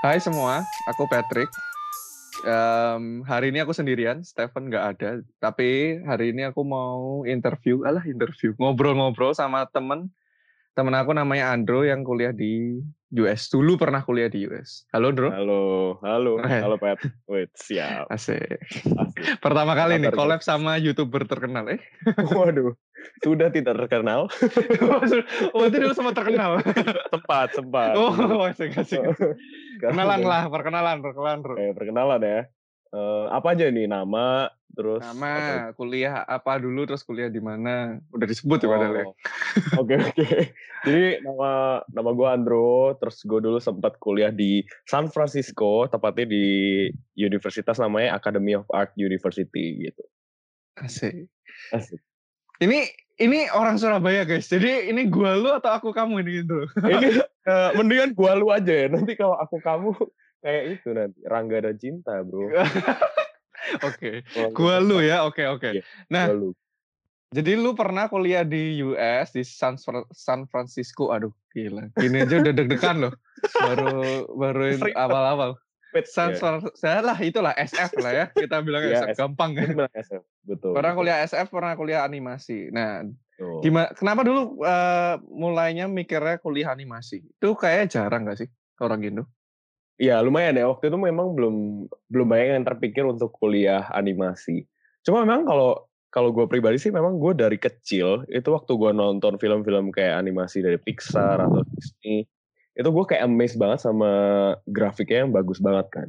Hai semua, aku Patrick. Um, hari ini aku sendirian, Stephen nggak ada. Tapi hari ini aku mau interview, alah interview, ngobrol-ngobrol sama temen. Temen aku namanya Andro yang kuliah di US. Dulu pernah kuliah di US. Halo Andro. Halo, halo, Eh. halo Pat. Wait, siap. Asik. Asik. Pertama kali nih Kabar, collab sama YouTuber terkenal. Eh, Waduh, sudah tidak terkenal. oh itu dulu sempat terkenal. Sempat, sempat. Oh, asik, asik. Sekarang Kenalan udah- lah, perkenalan, perkenalan. Eh, perkenalan ya. Eh, apa aja nih nama, terus Nama, apa- kuliah apa dulu, terus kuliah di mana? Udah disebut ya padahal ya. Oh, Oke oke. Jadi nama nama gue Andro, terus gue dulu sempat kuliah di San Francisco, tepatnya di universitas namanya Academy of Art University gitu. Asik. Asik. Ini ini orang Surabaya guys. Jadi ini gua lu atau aku kamu ini gitu. Ini eh, mendingan gua lu aja ya. Nanti kalau aku kamu kayak itu nanti Rangga dan Cinta, Bro. Oke. Kalau Gua lu ya. Oke, oke. Iya, Nah, gua lu. jadi lu pernah kuliah di US di San San Francisco. Aduh, gila. Gini aja udah deg-degan loh. Baru baru awal-awal. Wait, San ya. Fran- saya lah itulah SF lah ya. Kita bilang Iya, SF gampang Ini kan. bilang SF, betul. Pernah betul. kuliah SF, pernah kuliah animasi. Nah, Tuh. gimana kenapa dulu eh, mulainya mikirnya kuliah animasi? Itu kayak jarang gak sih orang Indo? Iya lumayan ya waktu itu memang belum belum banyak yang terpikir untuk kuliah animasi. Cuma memang kalau kalau gue pribadi sih memang gue dari kecil itu waktu gue nonton film-film kayak animasi dari Pixar atau Disney itu gue kayak amazed banget sama grafiknya yang bagus banget kan.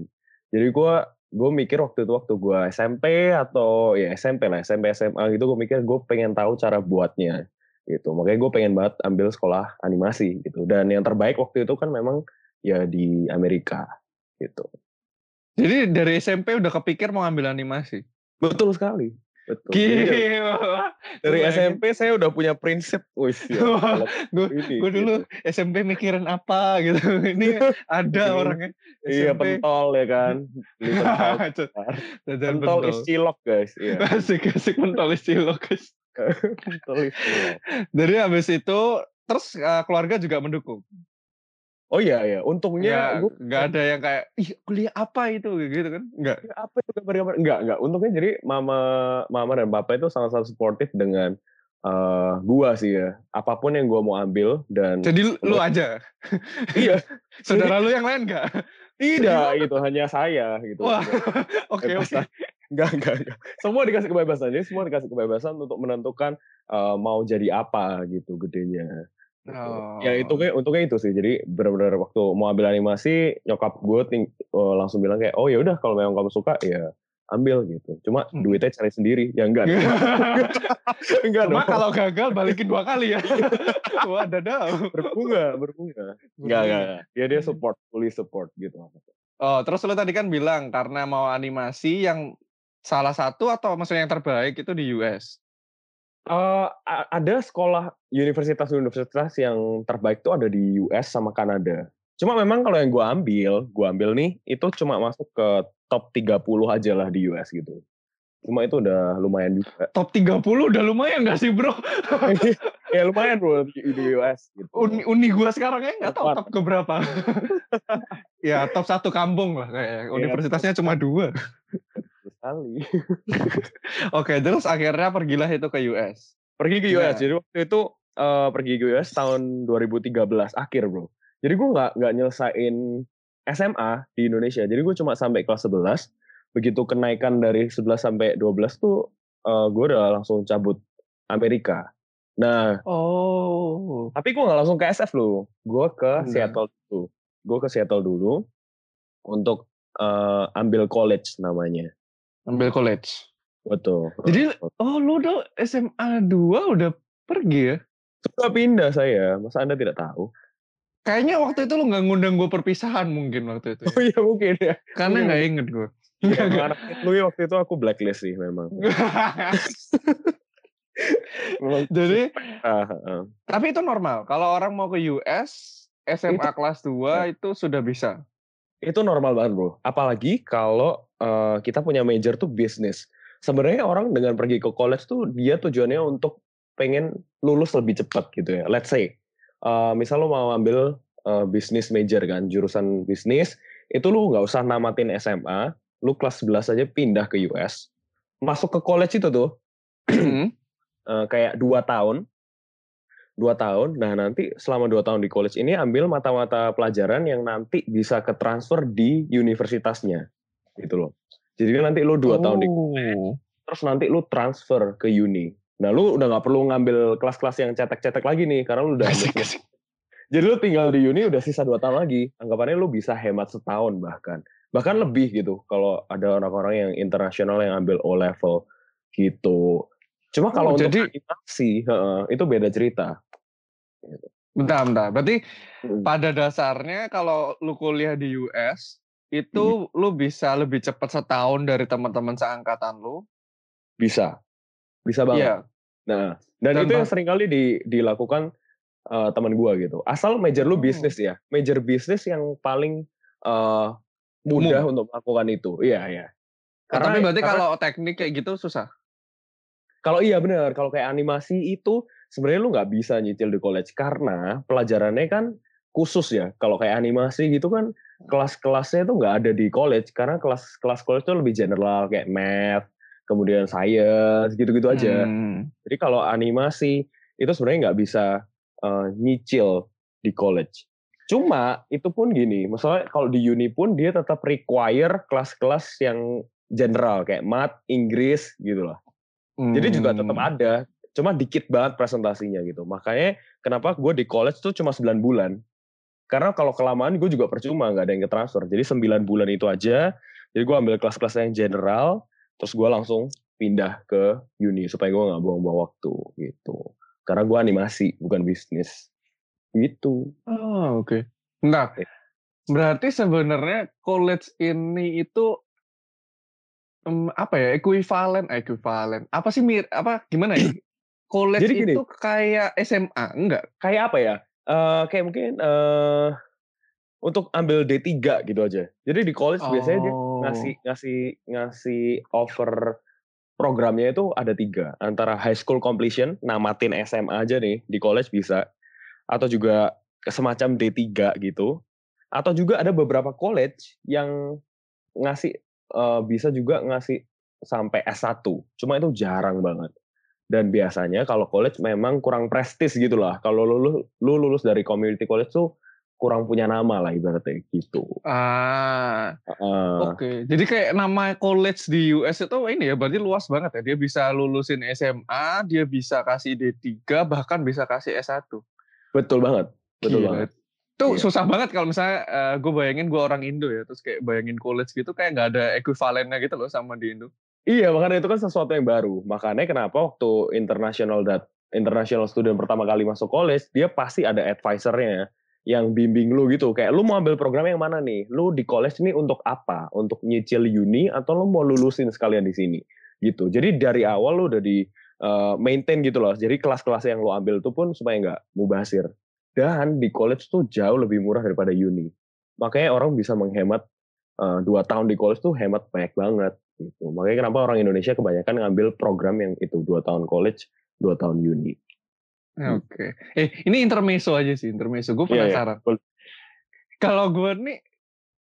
Jadi gue gue mikir waktu itu waktu gue SMP atau ya SMP lah SMP SMA gitu gue mikir gue pengen tahu cara buatnya gitu. Makanya gue pengen banget ambil sekolah animasi gitu. Dan yang terbaik waktu itu kan memang ya di Amerika gitu. Jadi dari SMP udah kepikir mau ambil animasi. Betul sekali. Betul. Dari- Gila. dari Bayangin. SMP saya udah punya prinsip, wis ya. Gue dulu gitu. SMP mikirin apa gitu. Ini ada orangnya. Iya SMP. pentol ya kan. Beli pentol. Jajan pentol is pentol. cilok guys. Iya. Asik asik pentol istilo guys. pentol is cilok. Jadi habis itu terus eh, keluarga juga mendukung. Oh iya ya. Untungnya Nggak, gue nggak ada yang kayak ih kuliah apa itu gitu kan? Enggak. apa itu kabar-kabar enggak enggak untungnya jadi mama mama dan papa itu sangat-sangat suportif dengan eh gua sih ya apa pun yang gua mau ambil dan Jadi lu- lu aja. iya Saudara lu yang lain enggak? tidak itu hanya saya gitu Wah. Oke oke. Kebebasan. Enggak, enggak, enggak. Semua dikasih kebebasan. Jadi semua dikasih kebebasan untuk menentukan eh, mau jadi apa gitu gedenya. Oh. Ya itu kayak untungnya itu sih. Jadi benar-benar waktu mau ambil animasi, nyokap gue ting- eh, langsung bilang kayak, oh ya udah kalau memang kamu suka ya ambil gitu. Cuma Hmm. duitnya cari sendiri. Ya enggak. enggak Cuma dong. kalau gagal balikin dua kali ya. Wah, ada berbunga, berbunga. Enggak, enggak. Ya dia support, fully support gitu. Oh, terus lu tadi kan bilang karena mau animasi yang salah satu atau maksudnya yang terbaik itu di US. A- ada sekolah universitas-universitas yang terbaik tuh ada di US sama Kanada. Cuma memang kalau yang gue ambil, gue ambil nih, itu cuma masuk ke top 30 aja lah di US gitu. Cuma itu udah lumayan juga. Top 30 udah lumayan gak sih, Bro? ya lumayan bro di, US gitu. Uni, uni gua sekarang ya tahu Empat. top ke berapa. ya, top satu kampung lah kayak. Universitasnya cuma dua. Sekali. Oke, terus akhirnya pergilah itu ke US. Pergi ke US. Nah. Jadi waktu itu eh, pergi ke US tahun 2013 akhir bro. Jadi gue nggak nggak nyelesain SMA di Indonesia. Jadi gue cuma sampai kelas 11. Begitu kenaikan dari 11 sampai 12 tuh eh, gue udah langsung cabut Amerika. Nah, Oh. tapi gue nggak langsung ke SF loh. Gue ke Enggak. Seattle dulu. Gue ke Seattle dulu untuk eh, ambil college namanya. Ambil college. Betul. Jadi, oh lu udah SMA 2 udah pergi ya? sudah pindah saya. Masa anda tidak tahu? Kayaknya waktu itu lu nggak ngundang gue perpisahan mungkin waktu itu. ya. Oh iya mungkin ya. Karena nggak inget gue. Ya, Lui waktu itu aku blacklist sih memang. Jadi, ah, ah. tapi itu normal. Kalau orang mau ke US, SMA Itu- kelas 2 itu sudah bisa. Itu normal banget bro. Apalagi kalau eh, kita punya major tuh bisnis. Sebenarnya orang dengan pergi ke college tuh dia tujuannya untuk pengen lulus lebih cepat gitu ya. Let's say, eh, misal lo mau ambil eh, bisnis major kan, jurusan bisnis, itu lu nggak usah namatin SMA, lu kelas 11 aja pindah ke US, masuk ke college itu tuh eh, kayak dua tahun, dua tahun. Nah nanti selama dua tahun di college ini ambil mata-mata pelajaran yang nanti bisa ke transfer di universitasnya, gitu loh. Jadi nanti lu dua tahun di Oh. terus nanti lu transfer ke uni. Nah lu udah nggak perlu ngambil kelas-kelas yang cetek-cetek lagi nih karena lu udah Asik, asik. Jadi lu tinggal di uni udah sisa dua tahun lagi. Anggapannya lu bisa hemat setahun bahkan. Bahkan lebih gitu kalau ada orang-orang yang internasional yang ambil O level gitu. Cuma kalau Oh, untuk jadi- animasi, itu beda cerita. Bentar, bentar. Berarti Mm. pada dasarnya kalau lu kuliah di US itu lu bisa lebih cepat setahun dari teman-teman seangkatan lu. Bisa. Bisa banget. Iya. Nah, dan, Dan itu yang bah- sering kali di, dilakukan eh, teman gua gitu. Asal major lu Oh. bisnis ya. Major bisnis yang paling eh, mudah untuk melakukan itu. Iya, iya. Oh, tapi berarti karena- kalau teknik kayak gitu susah. Kalau iya benar, kalau kayak animasi itu sebenarnya lu nggak bisa nyicil di college karena pelajarannya kan khusus ya. Kalau kayak animasi gitu kan kelas-kelasnya itu nggak ada di college karena kelas-kelas college itu lebih general kayak math, kemudian science gitu-gitu aja. Hmm. Jadi kalau animasi itu sebenarnya nggak bisa eh, nyicil di college. Cuma itu pun gini, misalnya kalau di uni pun dia tetap require kelas-kelas yang general kayak math, Inggris gitu lah. Jadi juga tetap Hmm. ada, cuma dikit banget presentasinya gitu. Makanya kenapa gue di college tuh cuma 9 bulan. Karena kalau kelamaan gue juga percuma, nggak ada yang ke transfer. Jadi 9 bulan itu aja, jadi gue ambil kelas-kelas yang general, terus gue langsung pindah ke uni supaya gue nggak buang-buang waktu gitu. Karena gue animasi, bukan bisnis. Gitu. Oh, oke. Nah, Oke. berarti sebenarnya college ini itu em, apa ya? Ekuivalen, eh, ekuivalen. Apa sih mir apa gimana ya? College Jadi gini. itu kayak SMA, enggak? Kayak apa ya? Eh kayak mungkin eh untuk ambil D3 gitu aja. Jadi di college biasanya dia Oh. ngasih ngasih ngasih offer programnya itu ada tiga. Antara high school completion namatin SMA aja nih di college bisa. Atau juga semacam D3 gitu. Atau juga ada beberapa college yang ngasih eh, bisa juga ngasih sampai S1 cuma itu jarang banget dan biasanya kalau college memang kurang prestis gitu lah kalau lu, lu, lu lulus dari community college tuh kurang punya nama lah ibaratnya gitu Ah, Heeh. oke. Jadi kayak nama college di US itu ini ya, berarti luas banget ya. Dia bisa lulusin SMA, dia bisa kasih D3, bahkan bisa kasih S1. betul banget betul Gila. banget Itu Iya. susah banget kalau misalnya gue bayangin gue orang Indo ya, terus kayak bayangin college gitu kayak nggak ada ekuivalennya gitu loh sama di Indo. Iya, makanya itu kan sesuatu yang baru. Makanya kenapa waktu international dat international student pertama kali masuk college, dia pasti ada advisornya yang bimbing lu gitu. Kayak lu mau ambil program yang mana nih? Lu di college ini untuk apa? Untuk nyicil uni atau lu mau lulusin sekalian di sini? Gitu. Jadi dari awal lu udah di uh, maintain gitu loh. Jadi kelas-kelas yang lu ambil itu pun supaya nggak mubasir. Dan di college tuh jauh lebih murah daripada uni. Makanya orang bisa menghemat uh, dua tahun di college tuh hemat banyak banget gitu. Makanya kenapa orang Indonesia kebanyakan ngambil program yang itu dua tahun college, dua tahun uni. Hmm. Oke. Eh, ini intermezzo aja sih, intermezzo. Gue Iya, iya. penasaran. Boleh. Kalau gue nih,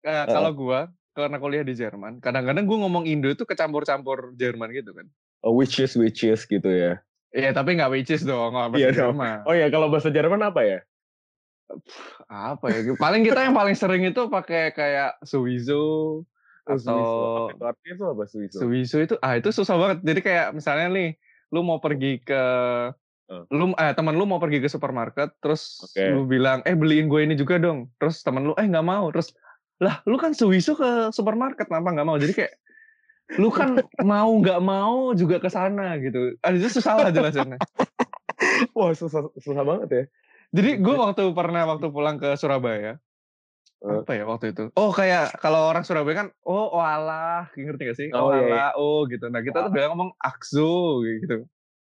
eh, kalau gue karena kuliah di Jerman, kadang-kadang gue ngomong Indo itu kecampur-campur Jerman gitu kan. Oh, which is which is gitu ya. Iya, tapi nggak which is dong, nggak bahasa Iya dong. Jerman. Oh ya, kalau bahasa Jerman apa ya? Apa ya? Paling kita yang paling sering itu pakai kayak sowieso atau itu artinya itu apa Suizo? sowieso itu ah itu susah banget. Jadi kayak misalnya nih, lu mau pergi ke lu eh teman lu mau pergi ke supermarket terus Oke. lu bilang eh beliin gue ini juga dong terus teman lu eh nggak mau terus lah lu kan sowieso ke supermarket kenapa nggak mau jadi kayak lu kan mau nggak mau juga ke sana gitu ah itu susah lah jelasannya Wah, susah susah banget ya. jadi gue waktu pernah waktu pulang ke Surabaya. Apa ya waktu itu? Oh kayak kalau orang Surabaya kan oh walah ngerti gak sih? Oh, oh iya, walah oh gitu. Nah kita tuh bilang ngomong akso gitu.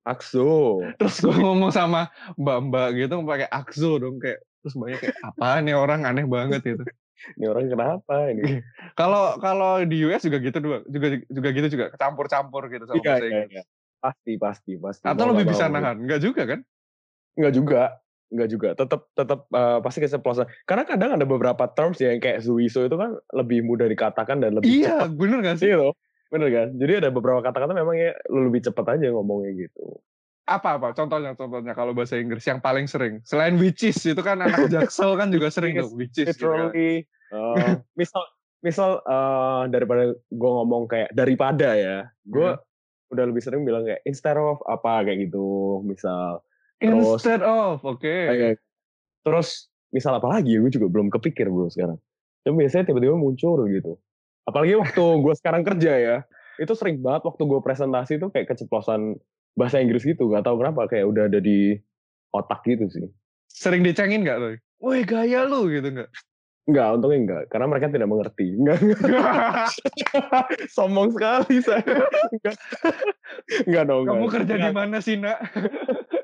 Akso. terus gue ngomong sama mbak-mbak gitu pakai akso dong kayak terus mbaknya kayak apa nih orang? Aneh banget gitu. Ini orang kenapa ini? kalau kalau di US juga gitu juga juga juga gitu juga campur-campur gitu sama Iya, iya, iya. Pasti, pasti, pasti. atau lebih nggak bisa nahan? enggak juga kan? Enggak juga. Enggak juga. Tetap tetap uh, pasti keceplosan. Karena kadang ada beberapa terms yang kayak Zuiso itu kan lebih mudah dikatakan dan lebih Iya, cepat. bener gak sih? Iya loh. Bener kan? Jadi ada beberapa kata-kata memang ya lu lebih cepat aja ngomongnya gitu. Apa-apa? Contohnya, contohnya kalau bahasa Inggris yang paling sering. Selain which is, itu kan anak jaksel kan juga sering tuh. Which is. juga. Literally. uh, misal misal uh, daripada gue ngomong kayak daripada ya, gue Hmm. udah lebih sering bilang kayak instead of apa kayak gitu. Misal Terus- Instead of, oke. kayak terus misal apa lagi gue juga belum kepikir bro sekarang. Tapi biasanya tiba-tiba muncul gitu. Apalagi waktu gue sekarang kerja ya, itu sering banget waktu gue presentasi itu kayak keceplosan bahasa Inggris gitu. Gak tahu kenapa kayak udah ada di otak gitu sih. Sering dicengin gak tuh? Woi gaya lu gitu gak? Enggak, untungnya enggak. Karena mereka tidak mengerti. Enggak, enggak. Sombong sekali saya. Enggak, enggak dong. Kamu enggak. kerja di mana sih nak?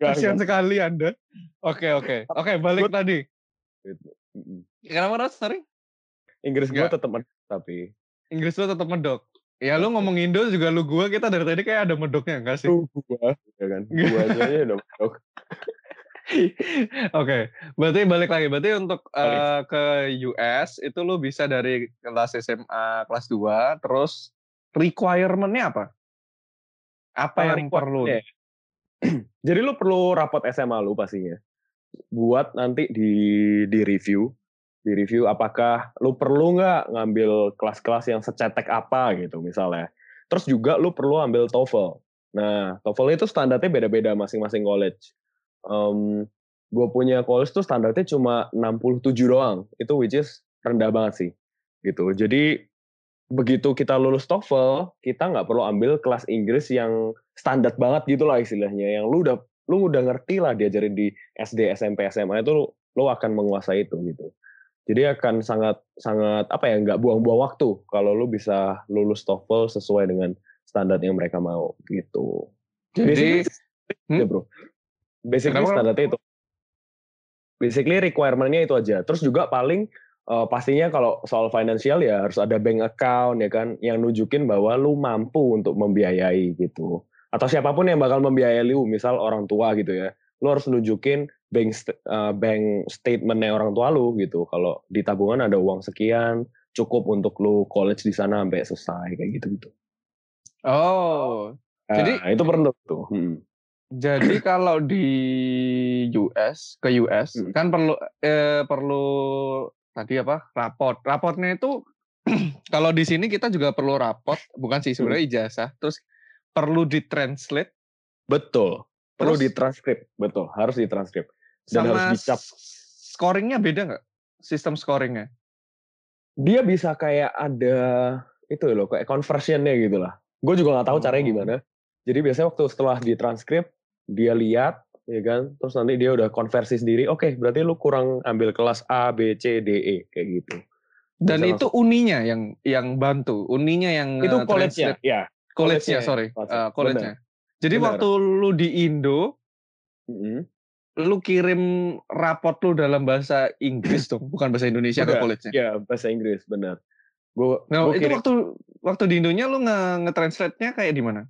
Kasihan sekali anda. Oke oke oke balik Gua- tadi. Mm-mm. Kenapa Ras? Sorry. Inggris gue tetap tapi Inggris lu tetap medok. Ya lu ngomong Indo juga lu gua kita dari tadi kayak ada medoknya enggak sih? lu gua, ya kan? Gua aja ya udah menang. Oke, berarti balik lagi. Berarti untuk eh, ke US itu lu bisa dari kelas SMA kelas 2, terus requirement-nya apa? Apa yang perlu? Jadi lu perlu rapot SMA lu pastinya. Buat nanti di di review, di review apakah lu perlu nggak ngambil kelas-kelas yang secetek apa gitu misalnya. Terus juga lu perlu ambil TOEFL. Nah, TOEFL itu standarnya beda-beda masing-masing college. Um, gue punya college tuh standarnya cuma 67 doang. Itu which is rendah banget sih. Gitu. Jadi begitu kita lulus TOEFL, kita nggak perlu ambil kelas Inggris yang standar banget gitu lah istilahnya. Yang lu udah lu udah ngerti lah diajarin di SD, SMP, SMA itu lu, lu akan menguasai itu gitu. Jadi akan sangat sangat apa ya nggak buang-buang waktu kalau lu bisa lulus TOEFL sesuai dengan standar yang mereka mau gitu. Jadi, Basically, ya bro. Basically Kenapa? standarnya itu. Basically requirement-nya itu aja. Terus juga paling eh, pastinya kalau soal financial ya harus ada bank account ya kan yang nunjukin bahwa lu mampu untuk membiayai gitu. Atau siapa pun yang bakal membiayai lu, misal orang tua gitu ya. Lu harus nunjukin bank st- eh, bank statementnya orang tua lu gitu. Kalau di tabungan ada uang sekian, cukup untuk lu college di sana sampai selesai kayak gitu gitu. oh, Jadi- Nah, itu perlu tuh. Hmm. jadi kalau di US ke US Hmm. kan perlu eh, perlu tadi apa? Raport. Raportnya itu kalau di sini kita juga perlu raport, bukan sih sebenarnya ijazah. Terus perlu ditranslate Betul. Perlu Terus- ditranskrip, betul. Harus ditranskrip. Dan sama harus dicap. scoringnya beda nggak? Sistem scoringnya? Dia bisa kayak ada itu loh, kayak conversionnya gitu lah. Gue juga nggak tahu caranya Oh. gimana. Jadi biasanya waktu setelah ditranskrip, dia lihat, ya kan, terus nanti dia udah konversi sendiri. Oke, berarti lu kurang ambil kelas A, B, C, D, E kayak gitu. Dan Bisa itu uninya yang yang bantu, uninya yang itu eh, college-nya, translate- ya. College-nya, college-nya, sorry, eh, college-nya. Jadi Benar. waktu lu di Indo, Mm-mm. lu kirim raport lu dalam bahasa Inggris dong, bukan bahasa Indonesia ke Udah, college-nya. Ya, bahasa Inggris, benar. Gue Nah, gua itu kirim- waktu waktu di Indonya lu nge- nge-translate-nya kayak di mana?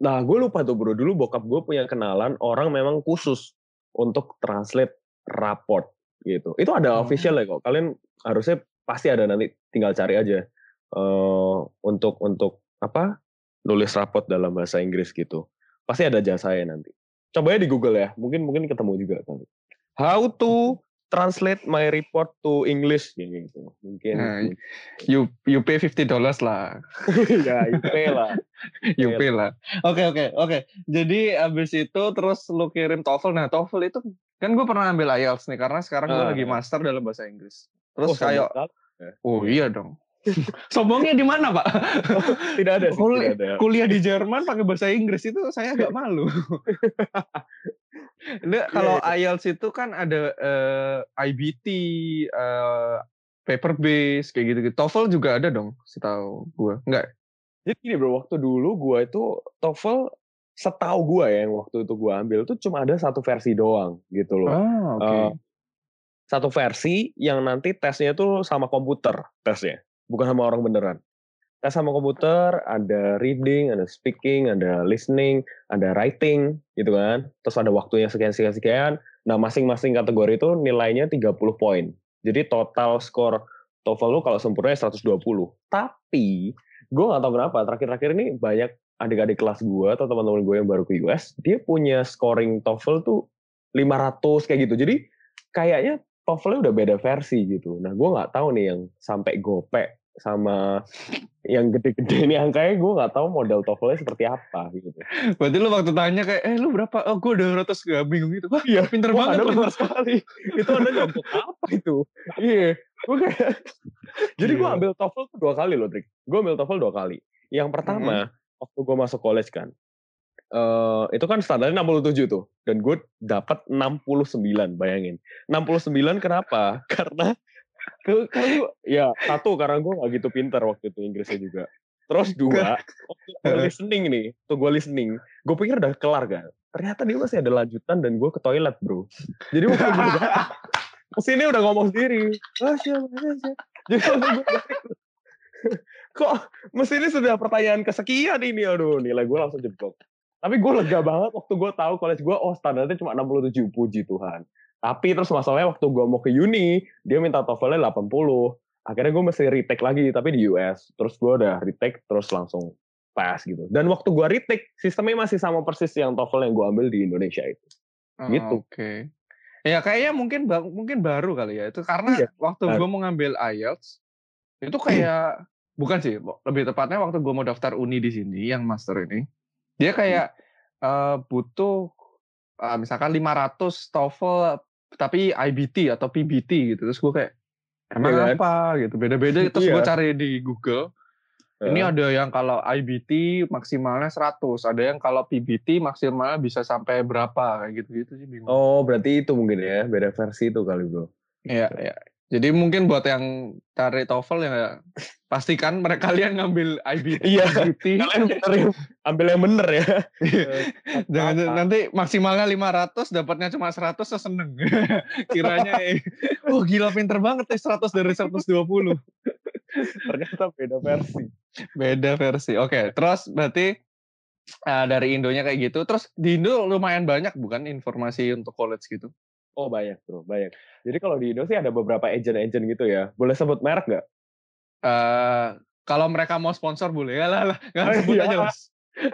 Nah, gue lupa tuh bro. Dulu bokap gue punya kenalan orang memang khusus untuk translate raport gitu. Itu ada Oh. official ya kok. Kalian harusnya pasti ada nanti tinggal cari aja eh untuk untuk apa nulis raport dalam bahasa Inggris gitu. Pasti ada jasanya nanti. Coba di Google ya. Mungkin mungkin ketemu juga kali. How to translate my report to English gitu. Mungkin. Nah, You you pay 50 dollars lah. ya, IP lah. You pay lah. Oke oke oke. Jadi abis itu terus lu kirim TOEFL. Nah TOEFL itu kan gue pernah ambil IELTS nih karena sekarang gue Ah. lagi master dalam bahasa Inggris. Terus Oh, kayak oh iya dong. Sombongnya di mana pak? tidak ada sih, Kuli- tidak ada. Kuliah di Jerman pakai bahasa Inggris itu saya agak malu. Ini kalau IELTS itu kan ada eh, IBT, eh, paper base kayak gitu-gitu. TOEFL juga ada dong, setahu gue. Enggak. Jadi gini bro, waktu dulu gua itu TOEFL setahu gua ya yang waktu itu gua ambil tuh cuma ada satu versi doang gitu loh. Ah, oke. Eh, satu versi yang nanti tesnya tuh sama komputer tesnya, bukan sama orang beneran. tes sama komputer, ada reading, ada speaking, ada listening, ada writing gitu kan. Terus ada waktunya sekian-sekian-sekian. Nah, masing-masing kategori itu nilainya 30 poin. Jadi total skor TOEFL lu kalau sempurna 120. Tapi gue gak tahu kenapa terakhir-terakhir ini banyak adik-adik kelas gue atau teman-teman gue yang baru ke US, dia punya scoring TOEFL tuh 500 kayak gitu. Jadi kayaknya TOEFL-nya udah beda versi gitu. Nah, gue nggak tahu nih yang sampai gope sama yang gede-gede ini angkanya gue nggak tahu model TOEFL-nya seperti apa gitu. Berarti lu waktu tanya kayak, eh lu berapa? Oh gue udah ratus gak bingung gitu. Wah iya, pinter Wah, banget. Anda pinter sekali. itu anda nyontok apa itu? Iya. Gue kayak, jadi gue ambil TOEFL tuh dua kali loh, Trik. Gue ambil TOEFL dua kali. Yang pertama, waktu gue masuk college kan, eh itu kan standarnya 67 tuh. Dan gue dapat 69, bayangin. 69 kenapa? Karena ke, karena gua- ya satu karena gue gak gitu pinter waktu itu Inggrisnya juga. Terus dua, gue listening nih, tuh gue listening, gue pikir udah kelar kan. Ternyata dia masih ada lanjutan dan gue ke toilet bro. Jadi waktu gue udah, mesinnya udah ngomong sendiri. Ah siapa, siapa. Jadi waktu gue kok mesinnya sudah pertanyaan kesekian ini, aduh nilai gue langsung jeblok. Tapi gue lega banget waktu gue tahu college gue, oh standarnya cuma 67, puji Tuhan. Tapi terus masalahnya waktu gue mau ke uni, dia minta TOEFL-nya 80. Akhirnya gue mesti retake lagi, tapi di US. Terus gue udah retake, terus langsung pass gitu. Dan waktu gue retake, sistemnya masih sama persis yang TOEFL yang gue ambil di Indonesia itu. Oh, Gitu. Oke. Ya kayaknya mungkin mungkin baru kali ya. Itu karena Iya, waktu gue mau ngambil IELTS itu kayak bukan sih, lebih tepatnya waktu gue mau daftar uni di sini yang master ini, dia kayak eh, butuh eh, misalkan 500 TOEFL tapi IBT atau PBT gitu. Terus gue kayak emang Iya kan? apa gitu. Beda-beda terus gue Iya. cari di Google ini Heeh. ada yang kalau IBT maksimalnya 100, ada yang kalau PBT maksimalnya bisa sampai berapa kayak gitu-gitu sih bingung. Oh, berarti itu mungkin ya, beda versi itu kali bro. Iya, iya. Jadi mungkin buat yang cari TOEFL ya pastikan mereka kalian ngambil IBT. Iya. IBT. Kalian bener ya, ambil yang bener ya. Jangan Apa-apa. nanti maksimalnya 500 dapatnya cuma 100 saya seneng. Kiranya eh, oh gila pinter banget ya 100 dari 120. Ternyata beda versi. Beda versi. Oke, terus berarti eh, dari Indonya kayak gitu. Terus di Indo lumayan banyak bukan informasi untuk college gitu. Oh banyak bro, banyak. Jadi kalau di Indo sih ada beberapa agent-agent gitu ya. Boleh sebut merek nggak? eh kalau mereka mau sponsor boleh ya lah lah nggak Oh, sebut iya. aja lah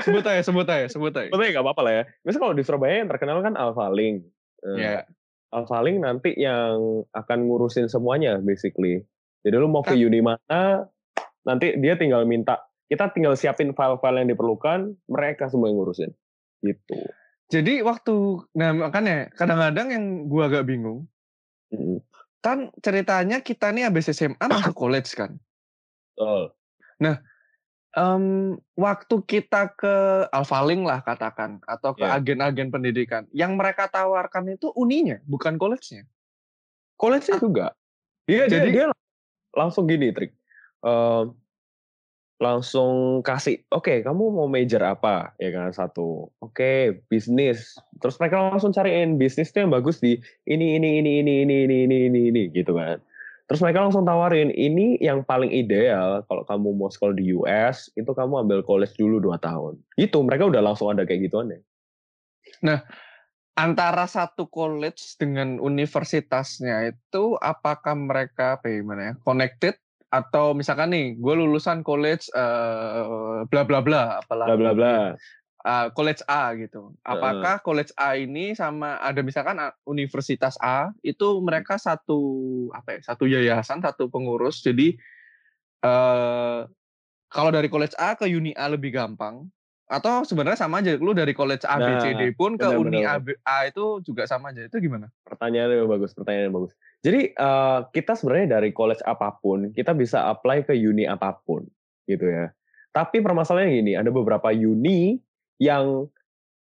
sebut aja sebut aja sebut aja Sebetulnya nggak apa-apa lah ya. Biasanya kalau di Surabaya yang terkenal kan Alpha Link. Eh, ya Alpha Link nanti yang akan ngurusin semuanya basically. Jadi lu mau ke Kan- uni mana, nanti dia tinggal minta, kita tinggal siapin file-file yang diperlukan, mereka semua yang ngurusin. Gitu. Jadi waktu nah makanya kadang-kadang yang gua agak bingung Mm-mm. kan ceritanya kita nih habis SMA masuk college kan Betul. Em, waktu kita ke Alphalink lah katakan atau ke Ya. agen-agen pendidikan yang mereka tawarkan itu uninya bukan college-nya College-nya juga. Dia, dia, Jadi- dia langsung gini, Trik. Eh, langsung kasih, oke kamu mau major apa? Ya kan, satu. Oke, bisnis. Terus mereka langsung cariin bisnis tuh yang bagus di ini, ini, ini, ini, ini, ini, ini, ini, ini, gitu kan. Terus mereka langsung tawarin, ini yang paling ideal kalau kamu mau sekolah di US, itu kamu ambil college dulu 2 tahun. Itu, mereka udah langsung ada kayak gituan ya. antara satu college dengan universitasnya itu apakah mereka apa ya, ya connected atau misalkan nih gue lulusan college eh, bla bla bla apalah Bla bla bla. uh, college A gitu. Apakah college A ini sama ada misalkan uh, universitas A itu mereka satu apa ya satu yayasan satu pengurus jadi eh kalau dari college A ke uni A lebih gampang atau sebenarnya sama aja lu dari college A B C D Nah, pun ke benar, uni benar. A, B- A itu juga sama aja itu gimana? Pertanyaannya bagus, pertanyaannya bagus. Jadi eh, kita sebenarnya dari college apa pun, kita bisa apply ke uni apa pun, gitu ya. Tapi permasalahannya gini, ada beberapa uni yang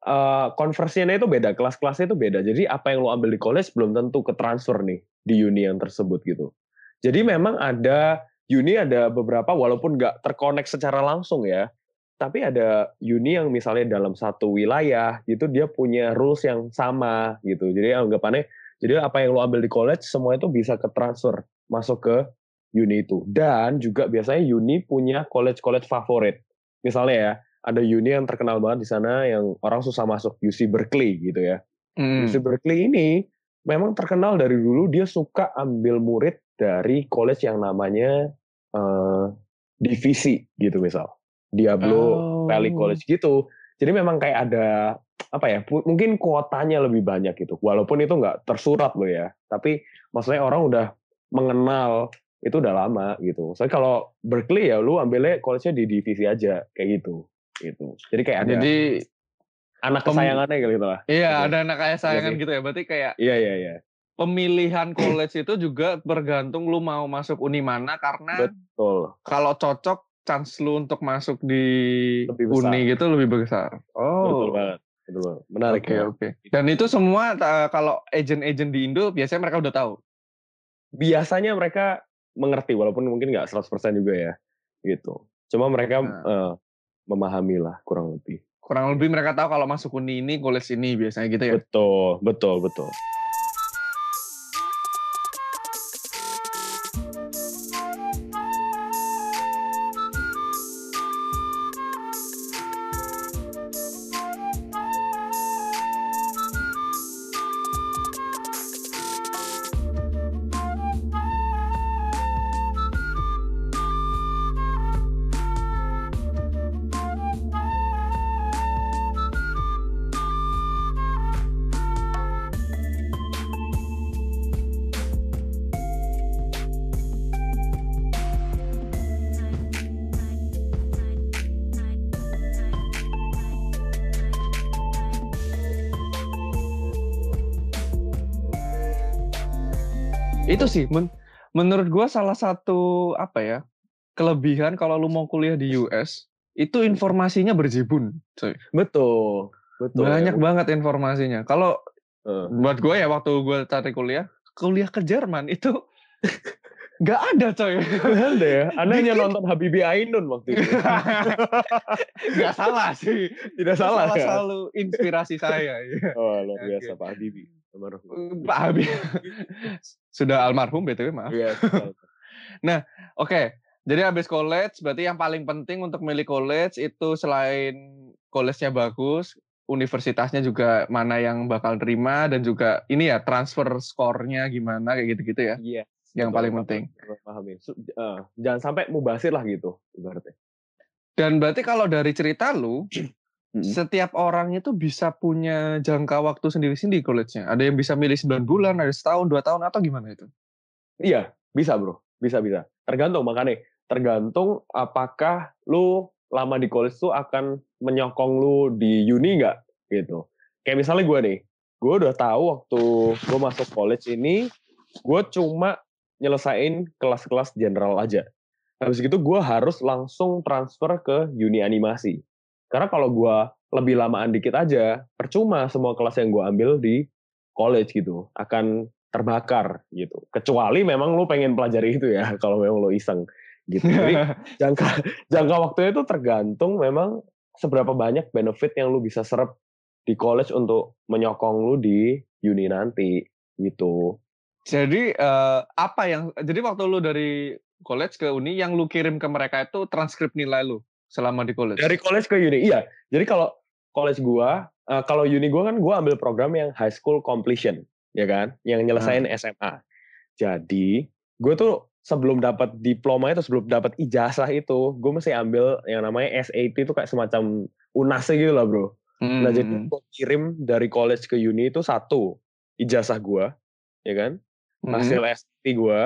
eh, konversinya itu beda, kelas-kelasnya itu beda. Jadi apa yang lo ambil di college belum tentu ke transfer nih di uni yang tersebut gitu. Jadi memang ada uni ada beberapa walaupun nggak terkonek secara langsung ya, tapi ada uni yang misalnya dalam satu wilayah gitu dia punya rules yang sama gitu. Jadi anggapannya jadi apa yang lo ambil di college semua itu bisa ke transfer masuk ke uni itu. Dan juga biasanya uni punya college-college favorit. Misalnya ya, ada uni yang terkenal banget di sana yang orang susah masuk, UC Berkeley gitu ya. Hmm. UC Berkeley ini memang terkenal dari dulu dia suka ambil murid dari college yang namanya uh, divisi gitu misal. Diablo Oh. Valley College gitu. Jadi memang kayak ada apa ya? Mungkin kuotanya lebih banyak gitu. Walaupun itu nggak tersurat loh ya. Tapi maksudnya orang udah mengenal itu udah lama gitu. Soalnya kalau Berkeley ya lu ambilnya college-nya di divisi aja kayak gitu. Gitu. Jadi kayak ada Jadi anak kesayangannya gitu lah. iya Oke. ada anak kayak sayangan Jadi- gitu ya. Berarti kayak Iya iya iya. pemilihan college itu juga bergantung lu mau masuk uni mana karena Betul. kalau cocok chance lu untuk masuk di Lebih besar. uni gitu lebih besar. Betul Oh. banget. Betul banget. Menarik Oke ya. oke. Dan itu semua ta- kalau agent-agent di Indo biasanya mereka udah tahu. biasanya mereka mengerti walaupun mungkin nggak 100% juga ya gitu cuma mereka Nah. eh, memahami lah kurang lebih Kurang lebih mereka tahu kalau masuk uni ini college ini biasanya gitu ya. betul betul betul sih men- menurut gua salah satu apa ya? kelebihan kalau lu mau kuliah di US itu informasinya berjibun. coy. betul betul Banyak ya. banget informasinya. Kalau Eh, buat gue ya waktu gue cari kuliah, kuliah ke Jerman itu nggak ada coy. ada ya anda hanya nonton Habibie Ainun waktu itu Nggak salah sih. tidak salah Salah ya selalu inspirasi saya. ya. oh luar biasa Pak Habibie Almarhum. Pak Habib sudah almarhum btw maaf. Iya, betul. Oke, jadi habis college berarti yang paling penting untuk milih college itu selain college-nya bagus, universitasnya juga mana yang bakal terima dan juga ini ya transfer skornya gimana kayak gitu-gitu ya. Iya, Yang betul, paling penting. Paham ya. Eh, jangan sampai mubasir lah gitu ibaratnya Dan berarti kalau dari cerita lu, Setiap orang itu bisa punya jangka waktu sendiri-sendiri college-nya. Ada yang bisa milih 9 bulan, ada setahun, dua tahun atau gimana itu? Iya, bisa bro, bisa bisa. Tergantung makanya, tergantung apakah lu lama di college tuh akan menyokong lu di uni nggak gitu. Kayak misalnya gue nih, gue udah tahu waktu gue masuk college ini, gue cuma nyelesain kelas-kelas general aja. Habis gitu gue harus langsung transfer ke uni animasi. Karena kalau gue lebih lamaan dikit aja, percuma semua kelas yang gue ambil di college gitu akan terbakar gitu. Kecuali memang lu pengen pelajari itu ya, kalau memang lu iseng gitu. Jadi jangka jangka waktunya itu tergantung memang seberapa banyak benefit yang lu bisa serap di college untuk menyokong lu di uni nanti gitu. Jadi eh, apa yang jadi waktu lu dari college ke uni yang lu kirim ke mereka itu transkrip nilai lu selama di college. Dari college ke uni, iya. Jadi kalau college gua, eh, kalau uni gua kan gua ambil program yang high school completion, ya kan, yang nyelesain SMA. Jadi gue tuh sebelum dapat diploma itu, sebelum dapat ijazah itu, gue mesti ambil yang namanya SAT itu kayak semacam unasnya gitu lah bro. Hmm. Nah jadi gue kirim dari college ke uni itu satu ijazah gue, ya kan, Hmm. hasil SAT gue,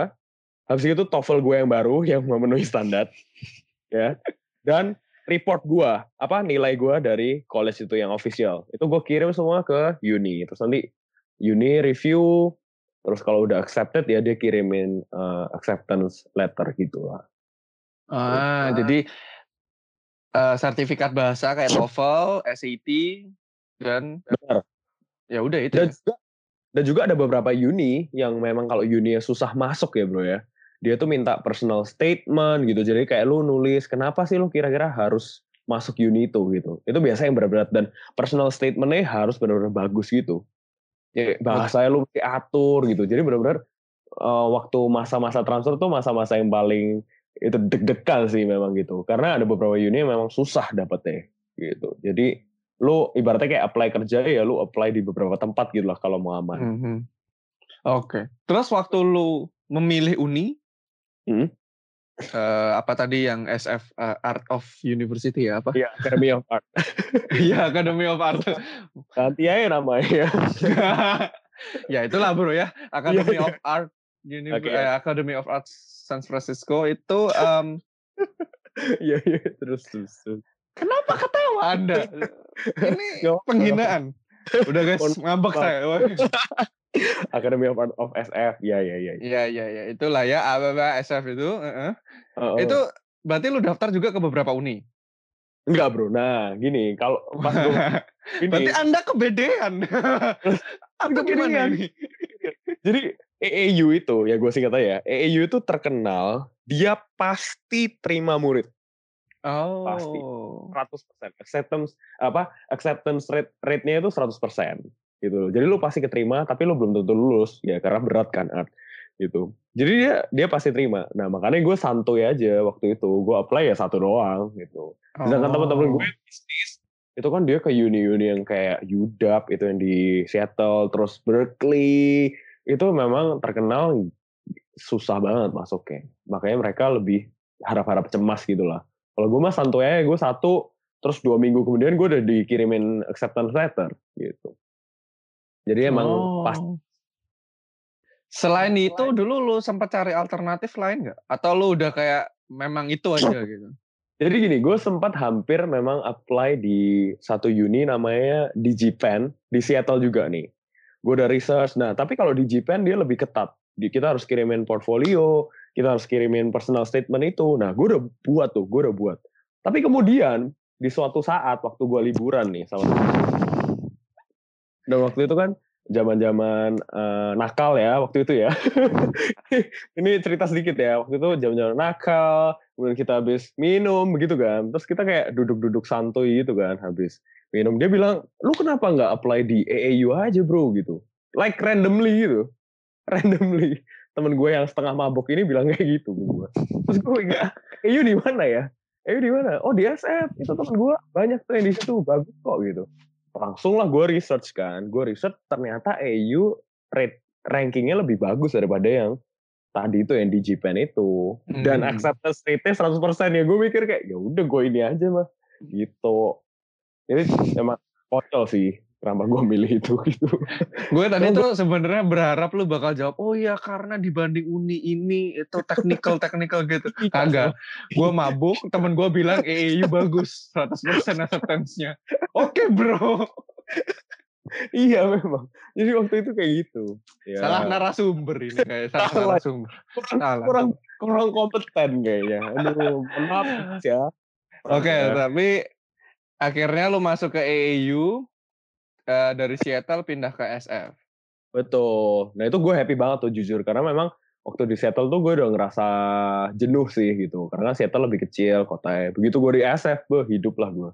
habis itu TOEFL gue yang baru yang memenuhi standar, ya, dan report gue, apa nilai gue dari college itu yang official, itu gue kirim semua ke uni, terus nanti uni review, terus kalau udah accepted ya dia kirimin uh, acceptance letter gitu lah. Ah, jadi eh, sertifikat bahasa kayak TOEFL, SAT dan Benar. ya udah itu. Dan ya. juga dan juga ada beberapa uni yang memang kalau uni susah masuk ya bro ya. Dia tuh minta personal statement gitu. Jadi kayak lu nulis kenapa sih lu kira-kira harus masuk uni itu gitu. Itu biasa yang berat-berat dan personal statementnya harus benar-benar bagus gitu. Ya, bahasanya lu mesti atur gitu. Jadi benar-benar uh, waktu masa-masa transfer tuh masa-masa yang paling itu deg-degan sih memang gitu. Karena ada beberapa uni yang memang susah dapetnya gitu. Jadi lu ibaratnya kayak apply kerja ya lu apply di beberapa tempat gitu lah kalau mau aman. Mm -hmm. Oke. Okay. Terus waktu lu memilih uni, hmm? uh, apa tadi yang SF uh, Art of University ya apa? Iya, Academy of Art. Iya, Academy of Art. Ganti aja namanya. ya itulah bro ya, Academy of Art Uni okay. eh, Academy of Art San Francisco itu um, Iya, iya, terus, terus, terus. Kenapa ketawa Anda? Ini penghinaan. Udah guys, ngambek saya. Academy of Art of SF. Iya, iya, iya. Iya, iya, iya. Itulah ya, apa SF itu. Uh -uh. Oh, oh. Itu berarti lu daftar juga ke beberapa uni? Enggak, Bro. Nah, gini, kalau pas gue ini, Berarti Anda kebedean. Atau gimana ini? Jadi EEU itu, ya gue singkat aja, EEU itu terkenal dia pasti terima murid. Oh. Pasti. 100%. Acceptance apa? Acceptance rate rate-nya itu 100% gitu. Jadi lu pasti keterima tapi lu belum tentu lulus ya karena berat kan art gitu. Jadi dia dia pasti terima. Nah, makanya gue santuy aja waktu itu. Gue apply ya satu doang gitu. Sedangkan oh. teman-teman gue bisnis itu kan dia ke uni-uni yang kayak UDAP itu yang di Seattle, terus Berkeley, itu memang terkenal susah banget masuknya. Makanya mereka lebih harap-harap cemas gitu lah. Kalau gue mah santuy aja, gue satu, terus dua minggu kemudian gue udah dikirimin acceptance letter gitu. Jadi emang oh. pas. Selain itu dulu lu sempat cari alternatif lain nggak? Atau lu udah kayak memang itu aja gitu? Jadi gini, gue sempat hampir memang apply di satu uni namanya DigiPen di Seattle juga nih gue udah research. Nah, tapi kalau di Japan dia lebih ketat. Kita harus kirimin portfolio, kita harus kirimin personal statement itu. Nah, gue udah buat tuh, gue udah buat. Tapi kemudian di suatu saat waktu gue liburan nih sama dan waktu itu kan zaman-zaman uh, nakal ya waktu itu ya. Ini cerita sedikit ya. Waktu itu zaman-zaman nakal, kemudian kita habis minum begitu kan. Terus kita kayak duduk-duduk santuy gitu kan habis minum dia bilang lu kenapa nggak apply di AAU aja bro gitu like randomly gitu randomly temen gue yang setengah mabok ini bilang kayak gitu gue. Terus gue nggak AAU di mana ya? AAU di mana? Oh di SF itu temen gue banyak tuh yang di situ bagus kok gitu. Langsung lah gue research kan gue research ternyata AAU rate rankingnya lebih bagus daripada yang tadi itu yang di Japan itu. Dan hmm. acceptance rate-nya 100% ya gue mikir kayak ya udah gue ini aja mah gitu. Ini emang kocol sih kenapa gue milih itu gitu. gue tadi tuh sebenarnya berharap lu bakal jawab, oh ya karena dibanding uni ini itu technical technical gitu. Iya. Kagak. Gue mabuk, temen gue bilang EEU bagus, 100% acceptance-nya. Oke okay, bro. iya memang. Jadi waktu itu kayak gitu. Ya. Salah narasumber ini kayak salah, salah. narasumber. Kurang, salah. kurang kurang kompeten kayaknya. Aduh, maaf ya. Oke, okay, tapi akhirnya lu masuk ke AAU uh, eh, dari Seattle pindah ke SF. Betul. Nah itu gue happy banget tuh jujur karena memang waktu di Seattle tuh gue udah ngerasa jenuh sih gitu karena Seattle lebih kecil kotanya. Begitu gue di SF, gue hidup lah gue.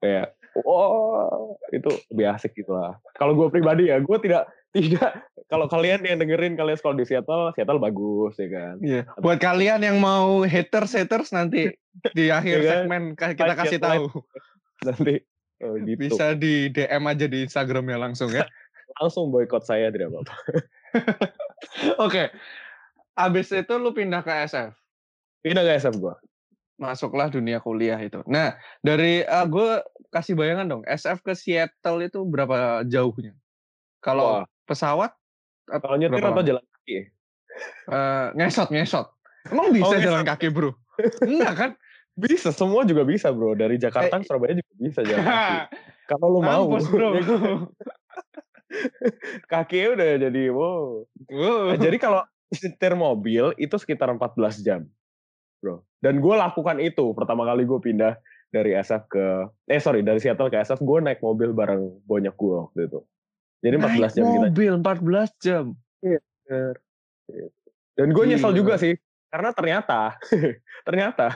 Kayak oh itu lebih asik gitu lah. Kalau gue pribadi ya, gue tidak tidak kalau kalian yang dengerin kalian sekolah di Seattle, Seattle bagus ya kan. Iya. Buat kalian yang mau haters haters nanti di akhir ya kan? segmen kita kasih tahu nanti oh, gitu. bisa di DM aja di Instagramnya langsung ya. langsung boykot saya tidak apa-apa. Oke. Abis itu lu pindah ke SF. Pindah ke SF gua. Masuklah dunia kuliah itu. Nah, dari uh, gue kasih bayangan dong, SF ke Seattle itu berapa jauhnya? Kalau pesawat? Kalau nyetir atau jalan kaki? Uh, ngesot, ngesot. Emang bisa oh, jalan kaki bro? Enggak kan? Bisa, semua juga bisa bro. Dari Jakarta ke eh, Surabaya juga bisa jalan. Kalau lu mau. bro. Kakinya udah jadi wow. wow. Nah, jadi kalau setir mobil itu sekitar 14 jam. Bro. Dan gue lakukan itu pertama kali gue pindah dari SF ke eh sorry dari Seattle ke SF gue naik mobil bareng banyak gue waktu itu. Jadi 14 naik jam mobil kita. 14 jam. Iya. Dan gue nyesel juga sih karena ternyata ternyata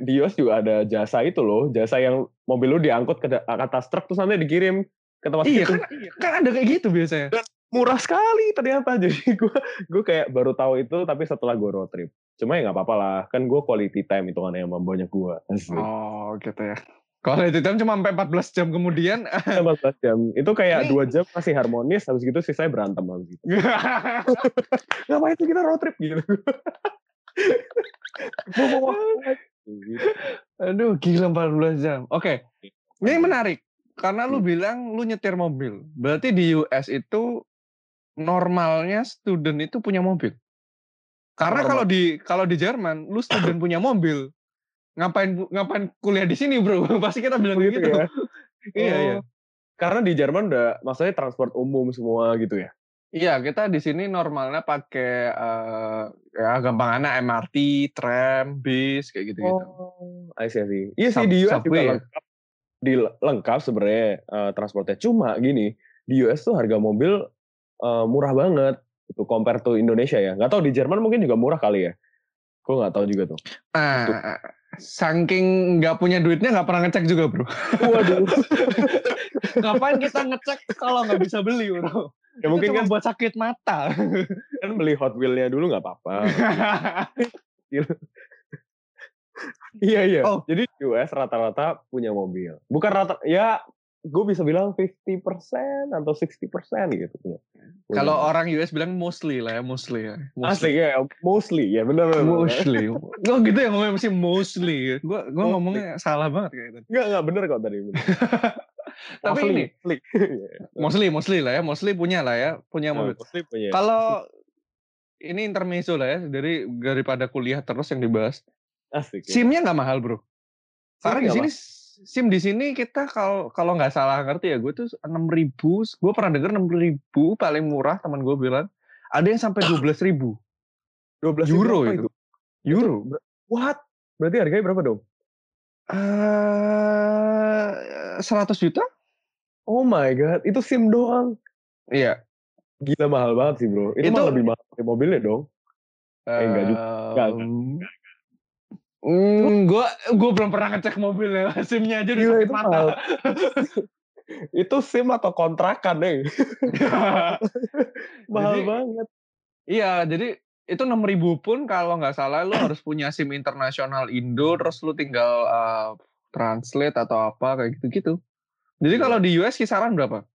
di US juga ada jasa itu loh, jasa yang mobil lu diangkut ke atas truk terus nanti dikirim ke tempat iya, itu. Kan, kan ada kayak gitu biasanya. Dan murah sekali ternyata. Jadi gue gue kayak baru tahu itu tapi setelah gue road trip. Cuma ya nggak apa-apa lah, kan gue quality time itu kan yang banyak gue. Oh gitu ya. Quality time cuma sampai 14 jam kemudian. 14 jam. Itu kayak dua jam masih harmonis, habis gitu sih saya berantem habis gitu. Ngapain itu kita road trip gitu. Aduh, gila 14 jam. Oke. Okay. Ini menarik karena lu hmm. bilang lu nyetir mobil. Berarti di US itu normalnya student itu punya mobil. Karena kalau di kalau di Jerman lu student punya mobil, ngapain ngapain kuliah di sini, Bro? Pasti kita bilang gitu, gitu. Ya? iya, oh. iya. Karena di Jerman udah maksudnya transport umum semua gitu ya. Iya, kita di sini normalnya pakai uh, ya gampangannya MRT, tram, bis kayak gitu-gitu. Oh, I see, I see. Iya sih di US juga ya? lengkap. Di lengkap sebenarnya uh, transportnya. Cuma gini, di US tuh harga mobil uh, murah banget itu compare to Indonesia ya. Nggak tahu di Jerman mungkin juga murah kali ya. Gue nggak tahu juga tuh. Ah, saking nggak punya duitnya nggak pernah ngecek juga bro. Waduh. Ngapain kita ngecek kalau nggak bisa beli bro? Ya mungkin kan buat sakit mata. kan beli Hot Wheel-nya dulu nggak apa-apa. iya iya. Oh. Jadi US rata-rata punya mobil. Bukan rata ya gue bisa bilang 50% atau 60% gitu. Kalau orang US bilang mostly lah ya, mostly ya. Mostly. Asli ya, mostly ya benar benar. Mostly. Gue gitu ya ngomongnya mesti mostly. Gue gue ngomongnya salah banget kayak gitu. Enggak enggak bener kok tadi. Tapi mostly. ini mostly mostly lah ya, mostly punya lah ya, punya nah, mobil. Mostly punya. Kalau ini intermezzo lah ya, dari daripada kuliah terus yang dibahas. Asik. Ya. SIM-nya nggak mahal, Bro. Karena di sini SIM di sini kita kalau kalau nggak salah ngerti ya gue tuh enam ribu gue pernah denger enam ribu paling murah teman gue bilang ada yang sampai dua belas ribu. dua belas euro itu. itu? Euro. what? Berarti harganya berapa dong? Eh, seratus juta. Oh my god itu SIM doang. Iya. Gila mahal banget sih bro. Itu, itu lebih mahal dari mobilnya dong. Eh, enggak juga enggak, enggak. Hmm, gue gue belum pernah ngecek mobilnya, SIM-nya aja udah sakit mata. itu SIM atau kontrakan deh. mahal jadi, banget. Iya, jadi itu enam ribu pun kalau nggak salah lu harus punya SIM internasional Indo, terus lu tinggal uh, translate atau apa kayak gitu-gitu. Jadi iya. kalau di US kisaran berapa?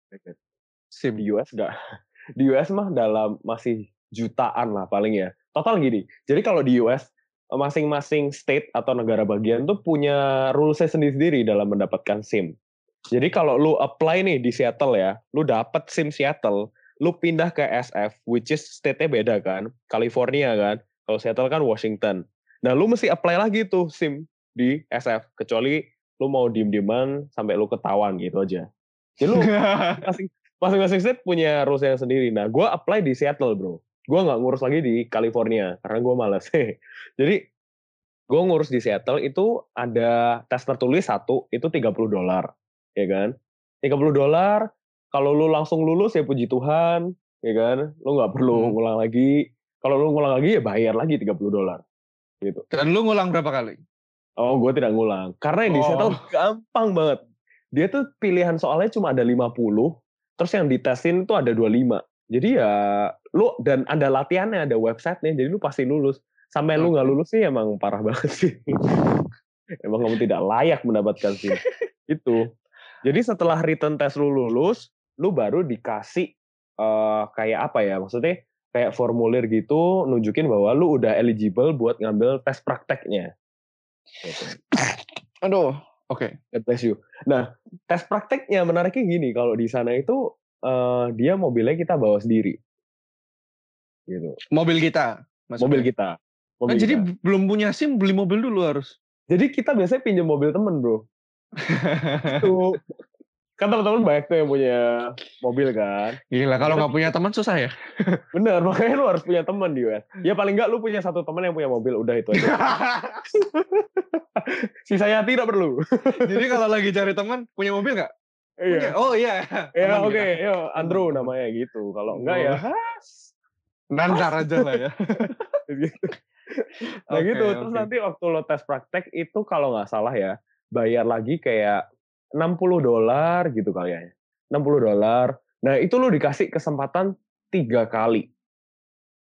SIM di US enggak. Di US mah dalam masih jutaan lah paling ya. Total gini. Jadi kalau di US masing-masing state atau negara bagian tuh punya rules-nya sendiri-sendiri dalam mendapatkan SIM. Jadi kalau lu apply nih di Seattle ya, lu dapat SIM Seattle, lu pindah ke SF, which is state-nya beda kan, California kan, kalau Seattle kan Washington. Nah lu mesti apply lagi tuh SIM di SF, kecuali lu mau diem-dieman sampai lu ketahuan gitu aja. Jadi lu masing-masing state punya rules-nya sendiri. Nah gue apply di Seattle bro gue nggak ngurus lagi di California karena gue males. Jadi gue ngurus di Seattle itu ada tes tertulis satu itu 30 dolar, ya kan? 30 dolar kalau lu langsung lulus ya puji Tuhan, ya kan? Lu nggak perlu hmm. ngulang lagi. Kalau lu ngulang lagi ya bayar lagi 30 dolar. Gitu. Dan lu ngulang berapa kali? Oh, gue tidak ngulang. Karena yang di Seattle oh. gampang banget. Dia tuh pilihan soalnya cuma ada 50, terus yang ditesin tuh ada 25. Jadi ya lu dan ada latihannya, ada websitenya, jadi lu pasti lulus. Sampai lu nggak lulus sih emang parah banget sih. emang kamu tidak layak mendapatkan sih. Itu. Jadi setelah written test lu lulus, lu baru dikasih uh, kayak apa ya? Maksudnya kayak formulir gitu nunjukin bahwa lu udah eligible buat ngambil tes prakteknya. Gitu. Aduh, oke. Okay. bless you. Nah, tes prakteknya menariknya gini, kalau di sana itu uh, dia mobilnya kita bawa sendiri. Gitu. Mobil kita. Maksudnya. Mobil kita. Mobil nah, kita. jadi belum punya SIM beli mobil dulu harus. Jadi kita biasanya pinjam mobil temen bro. Itu kan teman-teman banyak tuh yang punya mobil kan. Gila kalau nggak punya teman susah ya. Bener makanya lu harus punya teman di US. Ya paling nggak lu punya satu teman yang punya mobil udah itu aja. Sisanya tidak perlu. Jadi kalau lagi cari teman punya mobil nggak? Iya. Oh iya. Iya oke, okay. yo Andrew namanya gitu. Kalau enggak ya Nantar aja lah ya. gitu. Nah okay, gitu, terus okay. nanti waktu lo tes praktek itu kalau nggak salah ya, bayar lagi kayak 60 dolar gitu kali ya. 60 dolar, Nah itu lu dikasih kesempatan tiga kali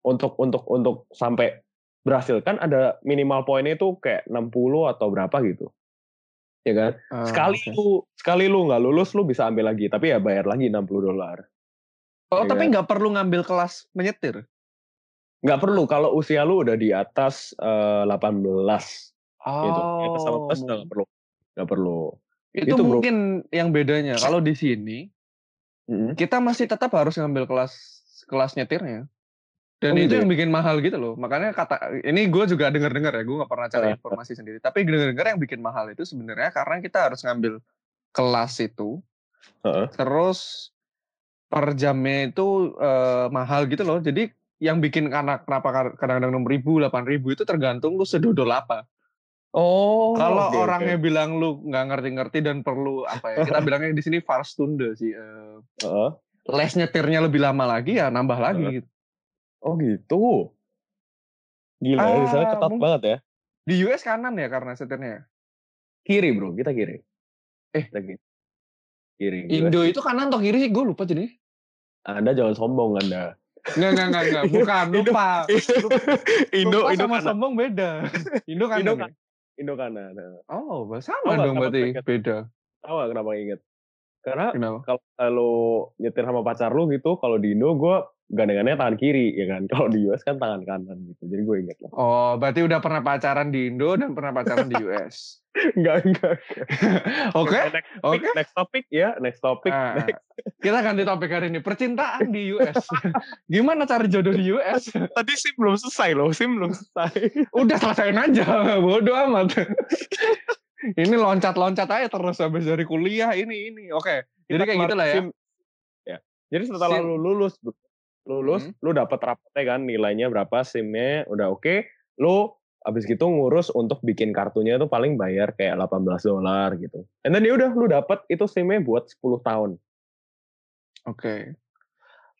untuk untuk untuk sampai berhasil kan ada minimal poinnya itu kayak 60 atau berapa gitu ya kan Ah, sekali oke. lu sekali lu nggak lulus lu bisa ambil lagi tapi ya bayar lagi 60 dolar Oh, ya tapi kan? nggak perlu ngambil kelas menyetir. nggak perlu kalau usia lu udah di atas eh, 18 gitu di atas 18 udah Oh, nggak perlu nggak perlu itu Itu, bro. mungkin yang bedanya. Kalau di sini Mm-mm. kita masih tetap harus ngambil kelas kelas nyetirnya. Dan Oh, itu gitu ya? yang bikin mahal gitu loh. Makanya kata ini gue juga dengar-dengar ya, gue nggak pernah cari informasi sendiri. Tapi dengar-dengar yang bikin mahal itu sebenarnya karena kita harus ngambil kelas itu, Heeh. terus per jamnya itu eh, mahal gitu loh. Jadi yang bikin anak kenapa kadang-kadang enam ribu, delapan ribu itu tergantung lu sedodol apa. oh Kalau oke. orangnya bilang lu nggak ngerti-ngerti dan perlu apa ya? Kita bilangnya di sini Farstunde sih. eh, Heeh. les nyetirnya lebih lama lagi ya nambah lagi Heeh. gitu. Oh gitu gila ya di sana Ah, ketat banget ya Di US kanan ya karena setirnya. ya? kiri bro kita kiri Eh. kita kiri kiri Indo US. itu kanan atau kiri sih gue lupa jadi. anda jangan sombong anda Enggak enggak enggak enggak bukan lupa. Indo lupa Indo sama kanan sombong beda. Indo kanan. Indo ya? Indo kanan Oh, sama nggak dong berarti mereka- beda. tahu kenapa inget karena kalau lo nyetir sama pacar lu gitu kalau di Indo gue gandengannya tangan kiri ya kan kalau di US kan tangan kanan gitu jadi gue inget lah Oh, berarti udah pernah pacaran di Indo dan pernah pacaran di US. enggak enggak Oke. next topic, Oke. next topic ya next topic Ah, kita ganti topik hari ini percintaan di US. Gimana cari jodoh di US? tadi sim belum selesai loh sim belum selesai Udah selesaiin aja, bodoh amat. ini loncat-loncat aja terus habis dari kuliah ini ini. Oke, jadi Kita kayak gitulah ya. SIM. ya. Jadi setelah SIM. lu lulus, lulus, Hmm. lu dapat rapotnya kan nilainya berapa, SIM-nya udah oke, lu abis gitu ngurus untuk bikin kartunya tuh paling bayar kayak 18 dolar gitu. And then ya udah lu dapat itu SIM-nya buat 10 tahun. Oke.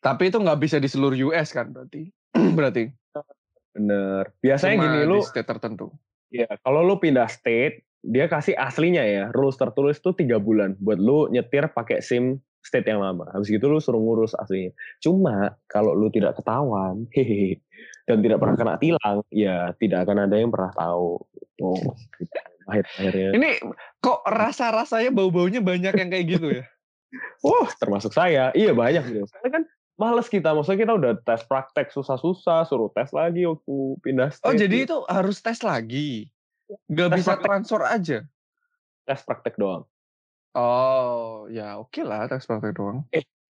Tapi itu nggak bisa di seluruh US kan berarti? berarti. Bener. Biasanya Cuma gini di lu, state tertentu. ya kalau lu pindah state, dia kasih aslinya ya, rules tertulis tuh tiga bulan buat lu nyetir pakai SIM state yang lama. Habis gitu lu suruh ngurus aslinya. Cuma kalau lu tidak ketahuan, hehehe, dan tidak pernah kena tilang, ya tidak akan ada yang pernah tahu. Oh, akhir akhirnya. Ini kok rasa-rasanya bau-baunya banyak yang kayak gitu ya? Wah, termasuk saya. Iya banyak gitu. Karena kan males kita, maksudnya kita udah tes praktek susah-susah, suruh tes lagi waktu pindah state. Oh, jadi itu harus tes lagi. Nggak Tes bisa praktek. transfer aja. tes praktek doang. Oh, ya oke lah tes praktek doang.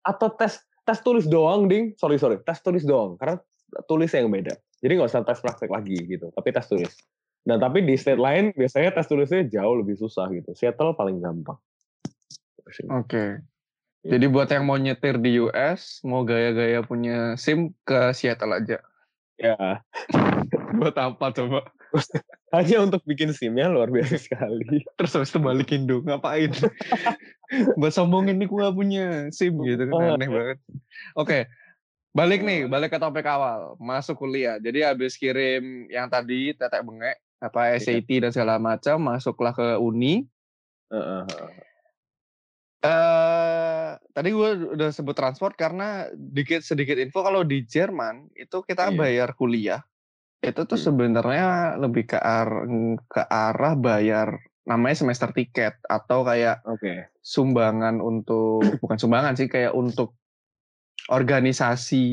atau tes tes tulis doang ding sorry sorry tes tulis doang karena tulis yang beda jadi nggak usah tes praktek lagi gitu tapi tes tulis nah tapi di state lain biasanya tes tulisnya jauh lebih susah gitu Seattle paling gampang Oke. Iya. Jadi buat yang mau nyetir di US, mau gaya-gaya punya SIM ke Seattle aja. ya Buat apa coba? hanya untuk bikin simnya luar biasa sekali Terus habis itu balik Indo, ngapain? buat sombongin nih gue gak punya SIM gitu kan, aneh iya. banget. Oke, balik nih, balik ke topik awal. Masuk kuliah. Jadi habis kirim yang tadi tetek bengek, apa Iya. SAT dan segala macam, masuklah ke uni. Eh tadi gue udah sebut transport karena dikit sedikit info kalau di Jerman itu kita Iya. bayar kuliah itu tuh Hmm. sebenarnya lebih ke arah ke arah bayar namanya semester tiket atau kayak oke sumbangan untuk bukan sumbangan sih kayak untuk organisasi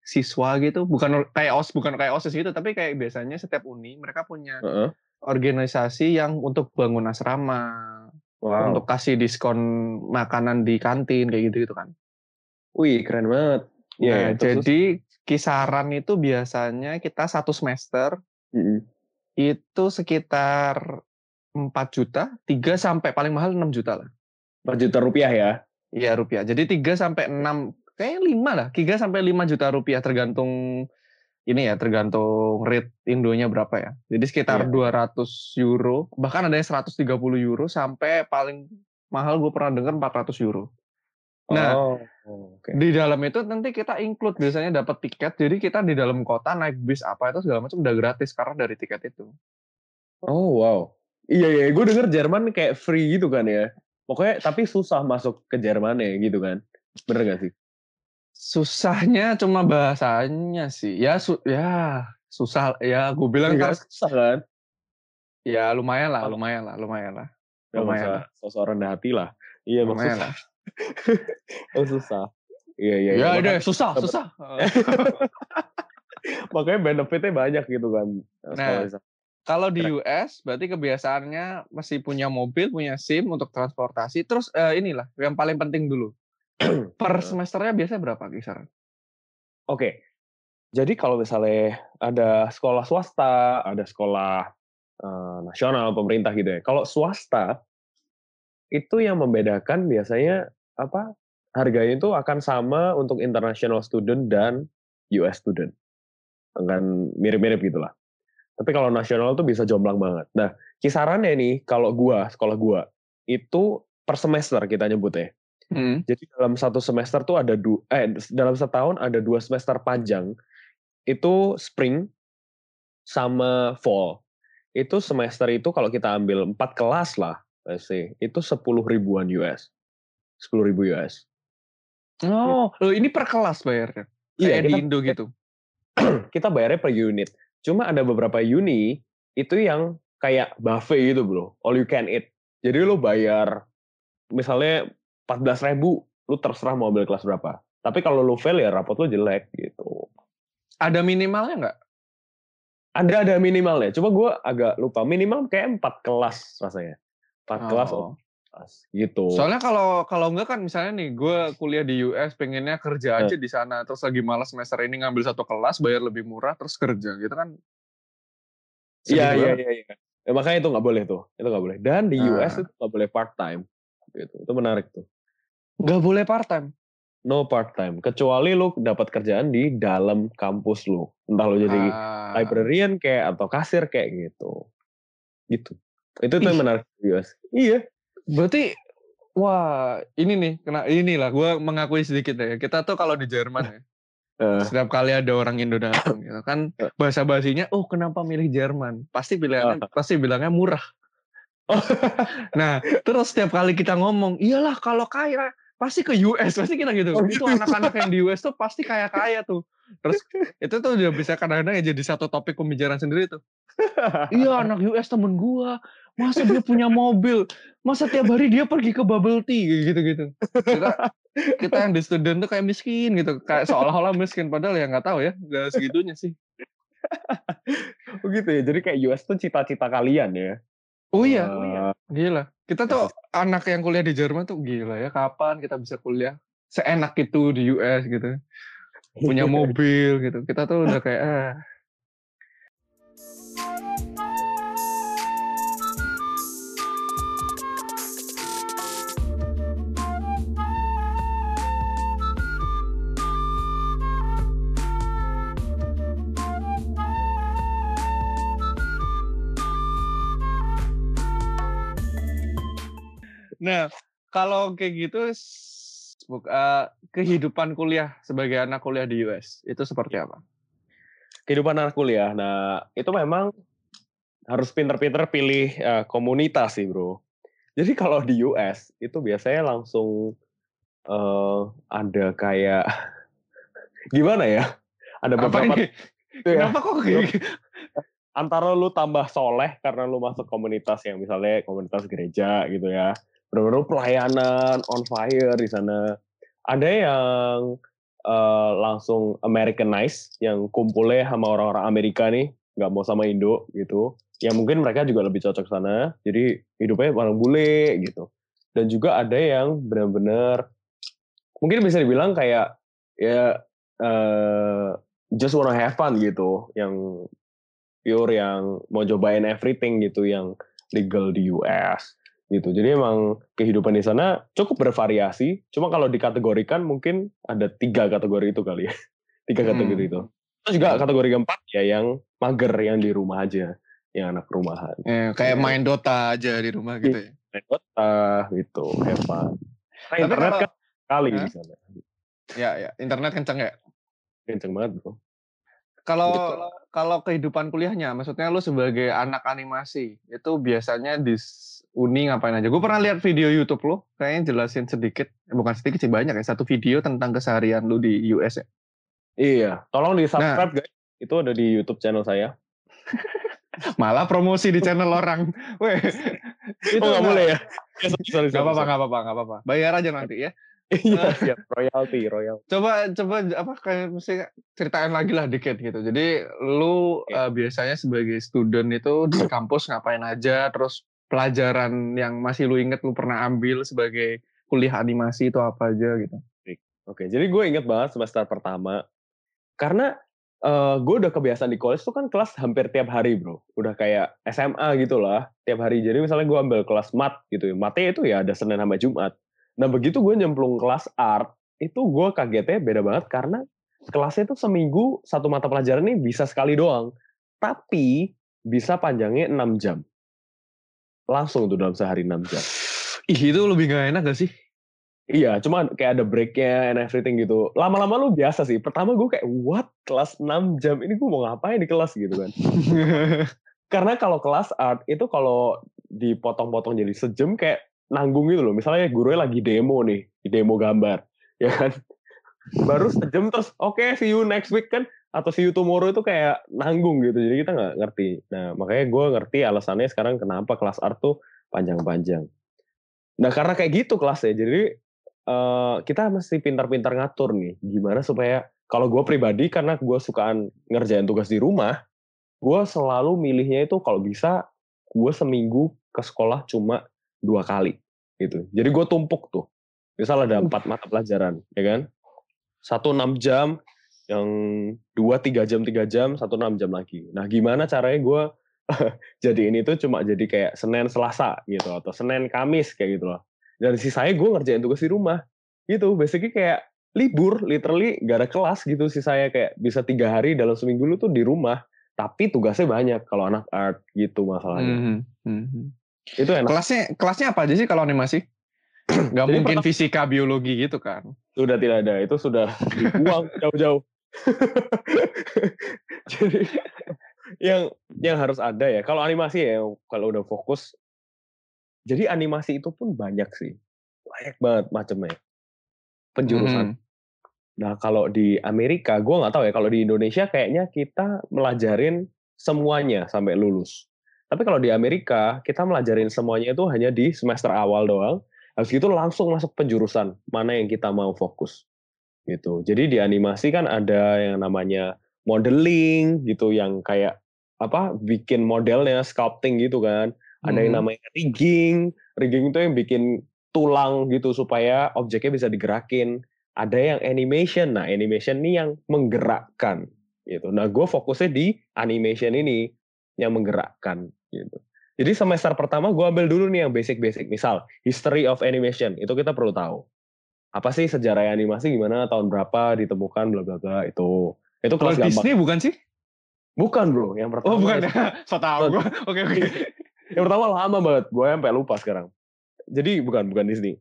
siswa gitu bukan kayak os bukan kayak osis gitu tapi kayak biasanya setiap uni mereka punya Heeh. organisasi yang untuk bangun asrama wow untuk kasih diskon makanan di kantin kayak gitu gitu kan. wih keren banget Iya, Nah, terus- jadi kisaran itu biasanya kita satu semester Mm-mm. itu sekitar 4 juta, 3 sampai paling mahal 6 juta lah. 4 juta rupiah ya Iya rupiah. Jadi 3 sampai 6 kayak 5 lah, 3 sampai 5 juta rupiah tergantung ini ya, tergantung rate Indonya berapa ya. Jadi sekitar Iya. 200 euro, bahkan ada yang 130 euro sampai paling mahal gue pernah dengar 400 euro. Nah, oh oke di dalam itu nanti kita include biasanya dapat tiket jadi kita di dalam kota naik bis apa itu segala macam udah gratis karena dari tiket itu Oh wow. Iya iya, gue denger Jerman kayak free gitu kan ya. Pokoknya tapi susah masuk ke Jerman ya gitu kan. Bener gak sih? Susahnya cuma bahasanya sih. Ya su ya susah ya gue bilang kan susah kan? Ya lumayan lah, lumayan lah, lumayan lah. Lumayan sosok rendah hati lah. Iya lumayan lah. Oh susah. Iya iya. Ya iya. deh susah susah. Makanya benefitnya banyak gitu kan. Nah, kalau di US berarti kebiasaannya masih punya mobil, punya SIM untuk transportasi. Terus uh, inilah yang paling penting dulu. per semesternya biasanya berapa kisaran? Oke. Okay. Jadi kalau misalnya ada sekolah swasta, ada sekolah uh, nasional pemerintah gitu ya. Kalau swasta itu yang membedakan biasanya apa? Harganya itu akan sama untuk international student dan US student. Akan mirip-mirip gitulah. Tapi kalau nasional tuh bisa jomplang banget. Nah, kisarannya nih kalau gua, sekolah gua, itu per semester kita nyebut ya. Hmm. Jadi dalam satu semester tuh ada dua, eh dalam setahun ada dua semester panjang. Itu spring sama fall. Itu semester itu kalau kita ambil empat kelas lah, sih, itu sepuluh ribuan US. Sepuluh ribu US. Oh, gitu. ini per kelas bayarnya? Iya, Kayak kita, di Indo gitu? Kita bayarnya per unit. Cuma ada beberapa uni itu yang kayak buffet gitu bro, all you can eat. Jadi lo bayar misalnya 14 ribu, lu terserah mau ambil kelas berapa. Tapi kalau lu fail ya rapot lu jelek gitu. Ada minimalnya nggak? Ada ada minimalnya. Coba gue agak lupa. Minimal kayak empat kelas rasanya. Empat oh. kelas gitu. Soalnya kalau kalau enggak kan misalnya nih gue kuliah di US pengennya kerja aja di sana terus lagi malas semester ini ngambil satu kelas bayar lebih murah terus kerja gitu kan. Iya iya iya iya. Ya, makanya itu nggak boleh tuh. Itu nggak boleh. Dan di nah. US itu nggak boleh part time. Gitu. Itu menarik tuh. Nggak boleh part time. No part time. Kecuali lu dapat kerjaan di dalam kampus lu. Entah lu jadi ah. librarian kayak atau kasir kayak gitu. Gitu. Itu tuh yang menarik di US. Iya. Berarti wah ini nih kena inilah gue mengakui sedikit ya. Kita tuh kalau di Jerman ya. Uh. Setiap kali ada orang Indo datang gitu kan bahasa basinya oh kenapa milih Jerman? Pasti bilangnya uh. pasti bilangnya murah. nah, terus setiap kali kita ngomong, iyalah kalau kaya pasti ke US, pasti kita gitu. Oh, itu gitu. anak-anak yang di US tuh pasti kaya-kaya tuh. Terus itu tuh udah bisa kadang-kadang ya jadi satu topik pembicaraan sendiri tuh. iya anak US temen gua, masa dia punya mobil? Masa tiap hari dia pergi ke bubble tea? Gitu gitu kita kita yang di student tuh kayak miskin gitu kayak seolah-olah miskin padahal ya nggak tahu ya nggak segitunya sih. Begitu ya jadi kayak US tuh cita-cita kalian ya? Oh iya, uh, oh iya. gila. Kita tuh anak yang kuliah di Jerman tuh gila ya kapan kita bisa kuliah seenak itu di US gitu punya mobil gitu. Kita tuh udah kayak ah. Nah, kalau kayak gitu uh, kehidupan kuliah sebagai anak kuliah di US itu seperti apa? Kehidupan anak kuliah. Nah, itu memang harus pinter-pinter pilih uh, komunitas sih, Bro. Jadi kalau di US itu biasanya langsung uh, ada kayak gimana ya? Ada beberapa Apa ini? Ya, Kenapa kok kayak gitu? antara lu tambah soleh karena lu masuk komunitas yang misalnya komunitas gereja gitu ya benar-benar pelayanan on fire di sana. Ada yang uh, langsung Americanize, yang kumpulnya sama orang-orang Amerika nih, nggak mau sama Indo gitu. Ya mungkin mereka juga lebih cocok sana, jadi hidupnya orang bule gitu. Dan juga ada yang benar-benar mungkin bisa dibilang kayak ya uh, just wanna have fun gitu, yang pure yang mau cobain everything gitu, yang legal di US gitu. Jadi emang kehidupan di sana cukup bervariasi. Cuma kalau dikategorikan mungkin ada tiga kategori itu kali ya. Tiga hmm. kategori itu. Terus juga hmm. kategori keempat ya yang mager yang di rumah aja, yang anak rumahan. Eh, kayak ya. main Dota aja di rumah gitu ya. Main Dota gitu, hebat. Nah, internet kalau, kan kali di sana. Ya, ya, internet kenceng ya. Kenceng banget, Bro. Kalau kalau kehidupan kuliahnya, maksudnya lu sebagai anak animasi itu biasanya di uni ngapain aja. Gue pernah lihat video YouTube lo, kayaknya jelasin sedikit, eh, bukan sedikit sih banyak ya, satu video tentang keseharian lu di US ya. Iya, tolong di subscribe nah, guys. Itu ada di YouTube channel saya. Malah promosi di channel orang. Weh, itu oh, nggak boleh ya? Gak apa-apa, gak apa-apa, gak apa-apa. Bayar aja nanti ya. Iya, siap. Royalty, royalty. Coba, coba apa kayak mesti ceritain lagi lah dikit gitu. Jadi lu okay. uh, biasanya sebagai student itu di kampus ngapain aja, terus pelajaran yang masih lu inget lu pernah ambil sebagai kuliah animasi itu apa aja gitu. Oke, jadi gue inget banget semester pertama karena uh, gue udah kebiasaan di college tuh kan kelas hampir tiap hari bro, udah kayak SMA gitu lah tiap hari. Jadi misalnya gue ambil kelas mat gitu, ya, matnya itu ya ada Senin sampai Jumat. Nah begitu gue nyemplung kelas art, itu gue kagetnya beda banget karena kelasnya itu seminggu satu mata pelajaran ini bisa sekali doang, tapi bisa panjangnya 6 jam langsung tuh dalam sehari 6 jam. Ih itu lebih gak enak gak sih? Iya, cuma kayak ada breaknya and everything gitu. Lama-lama lu biasa sih. Pertama gue kayak, what? Kelas 6 jam? Ini gue mau ngapain di kelas gitu kan. Karena kalau kelas art, itu kalau dipotong-potong jadi sejam kayak nanggung gitu loh. Misalnya gurunya lagi demo nih, demo gambar. Ya kan? Baru sejam terus, oke okay, see you next week kan atau si tomorrow itu kayak nanggung gitu. Jadi kita nggak ngerti. Nah makanya gue ngerti alasannya sekarang kenapa kelas art tuh panjang-panjang. Nah karena kayak gitu kelasnya jadi uh, kita mesti pintar-pintar ngatur nih gimana supaya kalau gue pribadi karena gue sukaan ngerjain tugas di rumah gue selalu milihnya itu kalau bisa gue seminggu ke sekolah cuma dua kali gitu. Jadi gue tumpuk tuh. Misal ada empat mata pelajaran ya kan? Satu enam jam yang dua tiga jam tiga jam satu enam jam lagi. Nah gimana caranya gue jadi ini tuh cuma jadi kayak senin selasa gitu atau senin kamis kayak gitu loh. Dan sisanya gue ngerjain tugas di rumah gitu. Basically kayak libur literally gak ada kelas gitu sih saya kayak bisa tiga hari dalam seminggu lu tuh di rumah tapi tugasnya banyak kalau anak art gitu masalahnya. Mm -hmm. itu enak. Kelasnya kelasnya apa aja sih kalau animasi? Gak mungkin fisika biologi gitu kan? Sudah tidak ada. Itu sudah dibuang jauh-jauh Jadi yang yang harus ada ya. Kalau animasi ya kalau udah fokus jadi animasi itu pun banyak sih. Banyak banget macamnya. Penjurusan. Hmm. Nah, kalau di Amerika gue nggak tahu ya. Kalau di Indonesia kayaknya kita melajarin semuanya sampai lulus. Tapi kalau di Amerika kita melajarin semuanya itu hanya di semester awal doang. Habis itu langsung masuk penjurusan mana yang kita mau fokus gitu. Jadi di animasi kan ada yang namanya modeling gitu yang kayak apa bikin modelnya sculpting gitu kan. Ada hmm. yang namanya rigging. Rigging itu yang bikin tulang gitu supaya objeknya bisa digerakin. Ada yang animation. Nah, animation ini yang menggerakkan gitu. Nah, gue fokusnya di animation ini yang menggerakkan gitu. Jadi semester pertama gue ambil dulu nih yang basic-basic. Misal, history of animation. Itu kita perlu tahu apa sih sejarah animasi gimana tahun berapa ditemukan bla bla bla itu. Itu kelas Walt Disney bukan sih? Bukan bro. Yang pertama oh bukan. ya so tau gue oke oke. Yang pertama lama banget. Gue sampai lupa sekarang. Jadi bukan bukan Disney.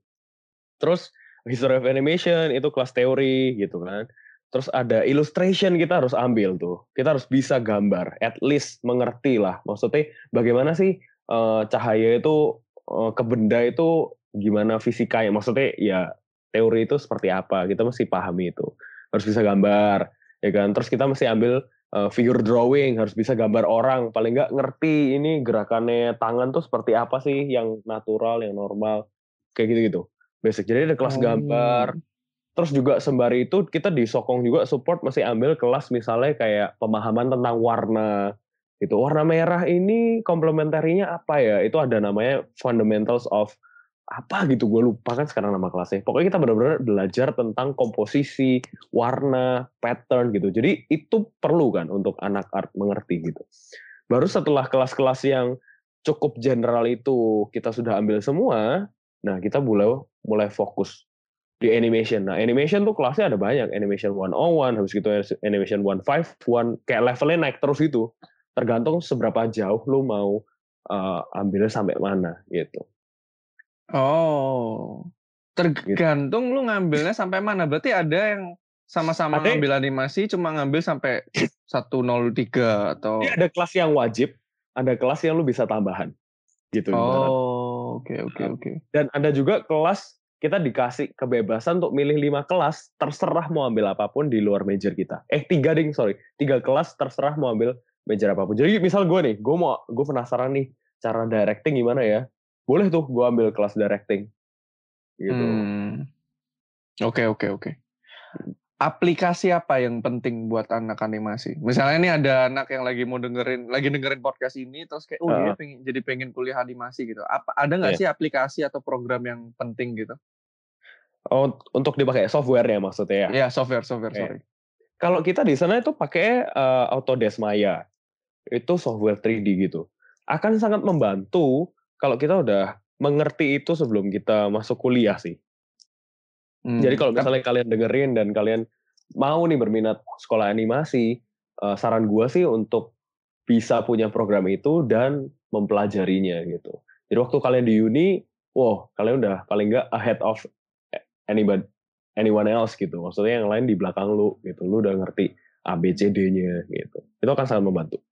Terus history of animation itu kelas teori gitu kan. Terus ada illustration kita harus ambil tuh. Kita harus bisa gambar. At least mengerti lah. Maksudnya bagaimana sih uh, cahaya itu uh, ke benda itu gimana fisikanya. Maksudnya ya teori itu seperti apa kita mesti pahami itu. Harus bisa gambar ya kan? Terus kita mesti ambil uh, figure drawing harus bisa gambar orang. Paling nggak ngerti ini gerakannya tangan tuh seperti apa sih yang natural yang normal kayak gitu gitu basic. Jadi ada kelas oh. gambar. Terus juga sembari itu kita disokong juga support masih ambil kelas misalnya kayak pemahaman tentang warna. Itu warna merah ini komplementarinya apa ya? Itu ada namanya fundamentals of apa gitu gue lupa kan sekarang nama kelasnya. Pokoknya kita benar-benar belajar tentang komposisi warna pattern gitu. Jadi itu perlu kan untuk anak art mengerti gitu. Baru setelah kelas-kelas yang cukup general itu kita sudah ambil semua nah kita mulai mulai fokus di animation. Nah animation tuh kelasnya ada banyak. Animation 101 habis gitu animation 151 kayak levelnya naik terus itu tergantung seberapa jauh lu mau uh, ambilnya sampai mana gitu Oh, gitu. tergantung lu ngambilnya sampai mana. Berarti ada yang sama-sama Ada ngambil animasi cuma ngambil sampai 103 atau Iya, ada kelas yang wajib, ada kelas yang lu bisa tambahan. Gitu Oh, oke oke oke. Dan ada juga kelas kita dikasih kebebasan untuk milih lima kelas, terserah mau ambil apa pun di luar major kita. Eh tiga ding, sorry, tiga kelas terserah mau ambil major apa pun. Jadi misal gue nih, gue mau, gue penasaran nih cara directing gimana ya? Boleh tuh gue ambil kelas directing. Gitu. Hmm. Oke oke oke. Aplikasi apa yang penting buat anak animasi? Misalnya ini ada anak yang lagi mau dengerin, lagi dengerin podcast ini, terus kayak, oh dia Heeh. pengen, jadi pengen kuliah animasi gitu. Apa ada nggak Iya. sih aplikasi atau program yang penting gitu? Oh, untuk dipakai software-nya maksudnya ya? Ya software software Oke. sorry. Kalau kita di sana itu pakai eh, Autodesk Maya. Itu software 3D gitu. Akan sangat membantu kalau kita udah mengerti itu sebelum kita masuk kuliah sih. Hmm. Jadi kalau Tap- misalnya kalian dengerin dan kalian mau nih berminat sekolah animasi, eh, saran gua sih untuk bisa punya program itu dan mempelajarinya gitu. Jadi waktu kalian di uni, wow, kalian udah paling nggak ahead of anybody, anyone else gitu. Maksudnya yang lain di belakang lu gitu. Lu udah ngerti A, B, C, D-nya gitu. Itu akan sangat membantu.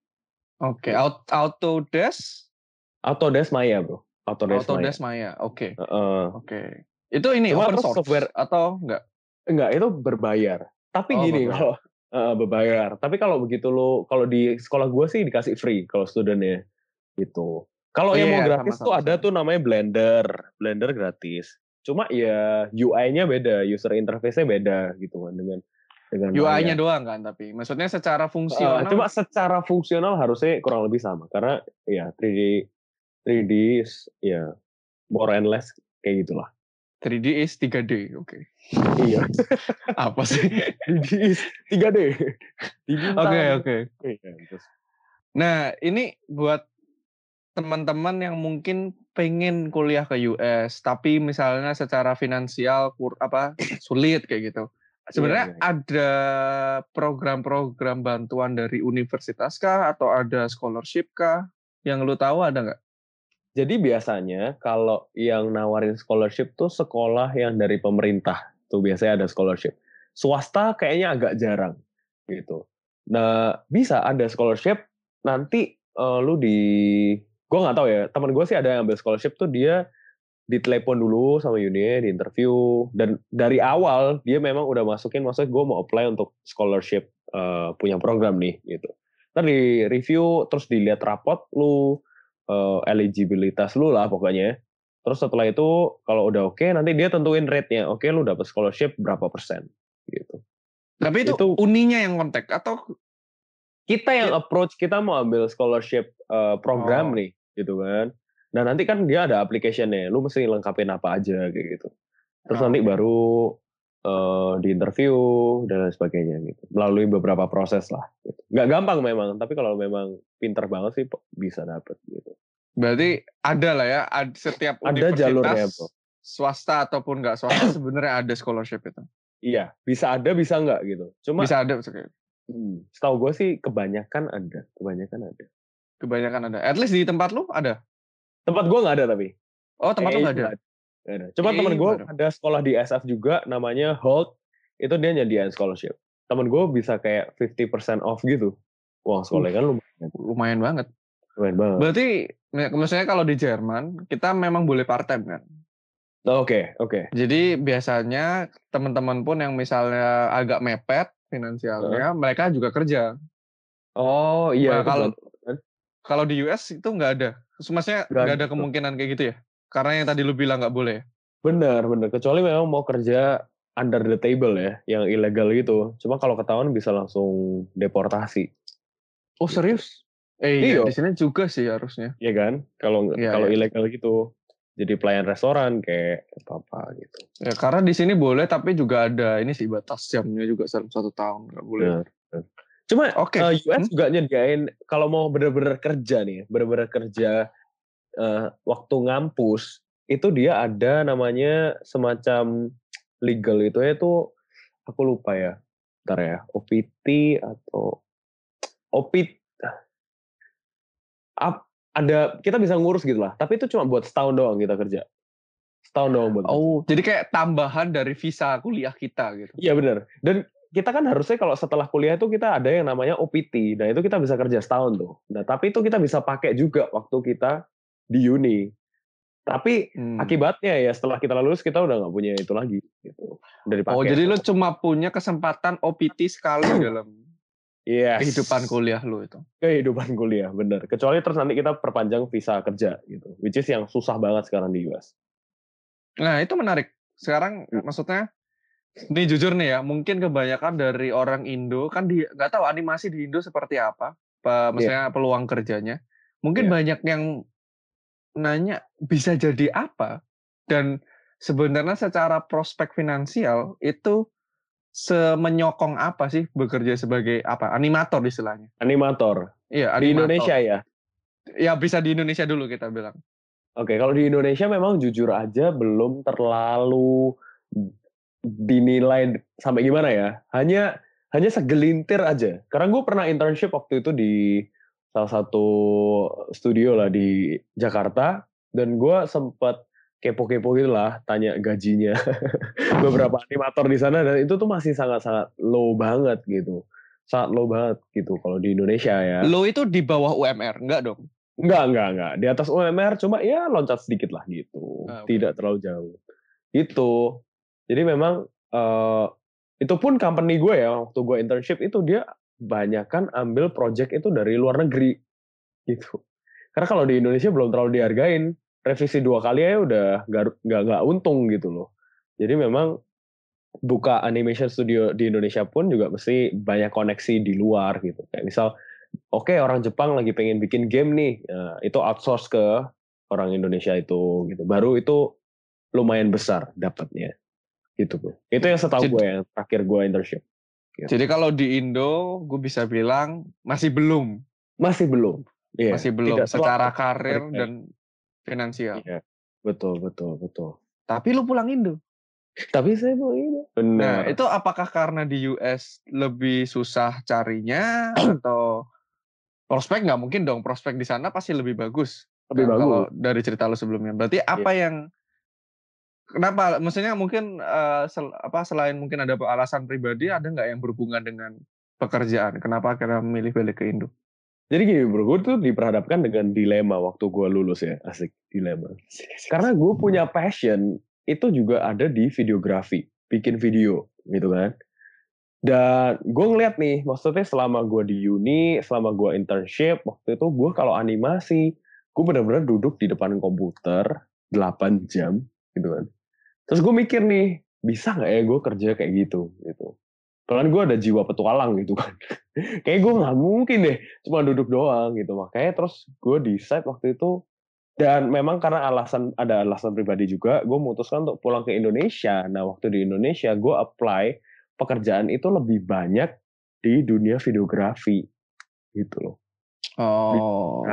Oke, Aut- Autodesk, Autodesk Maya, bro. Autodesk, Autodesk Maya. Oke, Maya. Heeh. oke. Itu ini Cuma open source software- atau enggak? Enggak, itu berbayar. Tapi Oh, gini berbayar. kalau eh, berbayar. Tapi kalau begitu lo kalau di sekolah gue sih dikasih free kalau studentnya gitu. Kalau Oh, yang iya, mau iya, gratis sama, tuh sama, ada sama. tuh namanya Blender. Blender gratis. Cuma ya UI-nya beda, user interface-nya beda gitu kan dengan dengan UI-nya doang kan tapi maksudnya secara fungsional cuma secara fungsional harusnya kurang lebih sama karena ya 3D 3D is, ya more and less kayak gitulah. 3D is 3D. Oke. iya. Apa sih? 3D is 3D. Di bintang. Oke, oke. Iya. Nah, ini buat teman-teman yang mungkin pengen kuliah ke US tapi misalnya secara finansial kur, apa sulit kayak gitu. Sebenarnya Iya, iya. ada program-program bantuan dari universitas kah atau ada scholarship kah? Yang lu tahu ada nggak? Jadi biasanya kalau yang nawarin scholarship tuh sekolah yang dari pemerintah tuh biasanya ada scholarship. Swasta kayaknya agak jarang gitu. Nah bisa ada scholarship nanti eh, lu di gue nggak tahu ya teman gue sih ada yang ambil scholarship tuh dia ditelepon dulu sama uni di interview dan dari awal dia memang udah masukin maksudnya gue mau apply untuk scholarship eh, punya program nih gitu. Ntar di review terus dilihat rapot lu eh, eligibilitas lu lah pokoknya. Terus setelah itu kalau udah oke nanti dia tentuin rate-nya. Oke lu dapet scholarship berapa persen gitu. Tapi itu, Itu- uninya yang kontak atau Kita yang Ya. approach kita mau ambil scholarship eh, program Oh. nih gitu kan. Nah nanti kan dia ada application-nya. Lu mesti lengkapin apa aja kayak gitu. Terus Oh, nanti oke. baru eh, di interview dan lain sebagainya gitu. Melalui beberapa proses lah. Gitu. Nggak gampang memang, tapi kalau memang pinter banget sih bisa dapet gitu. berarti ada lah ya setiap Ada universitas jalurnya, Bro. swasta ataupun nggak swasta sebenarnya ada scholarship itu. Iya, bisa ada bisa nggak gitu. Cuma Bisa ada oke. hmm, setahu gue sih kebanyakan ada, kebanyakan ada. kebanyakan ada. At least di tempat lu ada. Tempat gue nggak ada tapi. Oh, tempat lu nggak ada. Nggak ada. Cuma Kayaknya temen gue ada. sekolah di SF juga namanya Holt. Itu dia nyediain scholarship. Temen gue bisa kayak 50% off gitu. Wah sekolahnya kan lumayan, Lumayan banget. lumayan banget. Berarti ya, maksudnya kalau di Jerman kita memang boleh part time kan. Oke, oke. Jadi biasanya teman-teman pun yang misalnya agak mepet finansialnya, mereka juga kerja. Oh iya, Nah, kalau kan? kalau di US itu nggak ada. Maksudnya Nggak ada. ada kemungkinan kayak gitu ya? Karena yang tadi lu bilang nggak boleh. bener bener. Kecuali memang mau kerja under the table ya, yang ilegal gitu. Cuma kalau ketahuan bisa langsung deportasi. Oh serius? Eh iya, Iya. di sini juga sih harusnya. Iya kan? Kalau Iya, kalau iya. ilegal gitu. Jadi pelayan restoran kayak apa gitu. Ya karena di sini boleh tapi juga ada ini sih batas jamnya juga dalam satu tahun nggak boleh. Cuma Oke. eh, US Hmm. juga nyediain kalau mau bener-bener kerja nih, bener-bener kerja eh, waktu ngampus itu dia ada namanya semacam legal itu ya itu aku lupa ya. Ntar ya, OPT atau OPT Ap- ada kita bisa ngurus gitu lah, tapi itu cuma buat setahun doang kita kerja. Setahun doang buat. Oh, jadi kayak tambahan dari visa kuliah kita gitu. Iya benar. Dan kita kan harusnya kalau setelah kuliah itu kita ada yang namanya OPT. Nah itu kita bisa kerja setahun tuh. Nah tapi itu kita bisa pakai juga waktu kita di uni. Tapi Hmm. akibatnya ya setelah kita lulus kita udah nggak punya itu lagi gitu. Dipakai. Oh, jadi lo cuma punya kesempatan OPT sekali dalam Yes. kehidupan kuliah lo itu. kehidupan kuliah bener kecuali terus nanti kita perpanjang visa kerja gitu which is yang susah banget sekarang di US Nah, itu menarik. Sekarang Hmm. maksudnya ini jujur nih ya, mungkin kebanyakan dari orang Indo kan di nggak tahu animasi di Indo seperti apa, pe- maksudnya peluang kerjanya. Mungkin Iya. banyak yang nanya bisa jadi apa dan sebenarnya secara prospek finansial itu semenyokong apa sih bekerja sebagai apa animator istilahnya? animator Iya, di animator. Indonesia ya Ya bisa di Indonesia dulu kita bilang. oke kalau di Indonesia memang jujur aja belum terlalu dinilai sampai gimana ya hanya hanya segelintir aja karena gue pernah internship waktu itu di salah satu studio lah di Jakarta dan gue sempat kepo-kepo gitu lah tanya gajinya beberapa animator di sana dan itu tuh masih sangat-sangat low banget gitu sangat low banget gitu kalau di Indonesia ya Lo itu di bawah UMR, enggak dong? Enggak, enggak, enggak. Di atas UMR cuma ya loncat sedikit lah gitu. Ah, oke. Tidak terlalu jauh. Itu. Jadi memang eh itu pun company gue ya waktu gue internship itu dia banyak kan ambil project itu dari luar negeri gitu. Karena kalau di Indonesia belum terlalu dihargain, revisi dua kali ya udah nggak nggak untung gitu loh. Jadi memang buka animation studio di Indonesia pun juga mesti banyak koneksi di luar gitu. Kayak misal oke orang Jepang lagi pengen bikin game nih, nah, itu outsource ke orang Indonesia itu gitu. Baru itu lumayan besar dapatnya. Gitu, Bro. Itu yang setahu gue yang terakhir gue internship. Gitu. Jadi kalau di Indo, gue bisa bilang masih belum, Masih belum. Iya, masih belum tidak secara terlalu karir memberikan. dan finansial. Iya. Betul, betul, betul. Tapi lu pulang Indo. Tapi saya mau. Nah, Benar. itu apakah karena di US lebih susah carinya atau prospek nggak mungkin dong prospek di sana pasti lebih bagus. lebih Nah, bagus. Kalau dari cerita lu sebelumnya, berarti apa yang kenapa? Maksudnya mungkin eh, sel- apa selain mungkin ada alasan pribadi, ada nggak yang berhubungan dengan pekerjaan? Kenapa akhirnya memilih balik ke Indo? Jadi gini bro, gue tuh diperhadapkan dengan dilema waktu gue lulus ya, asik dilema. Karena gue punya passion itu juga ada di videografi, bikin video gitu kan. Dan gue ngeliat nih, maksudnya selama gue di uni, selama gue internship, waktu itu gue kalau animasi, gue benar-benar duduk di depan komputer 8 jam gitu kan. Terus gue mikir nih, bisa nggak ya gue kerja kayak gitu gitu. Soalnya gue ada jiwa petualang gitu kan. kayak gue nggak mungkin deh cuma duduk doang gitu makanya terus gue decide waktu itu dan memang karena alasan ada alasan pribadi juga gue memutuskan untuk pulang ke Indonesia nah waktu di Indonesia gue apply pekerjaan itu lebih banyak di dunia videografi gitu loh Oh,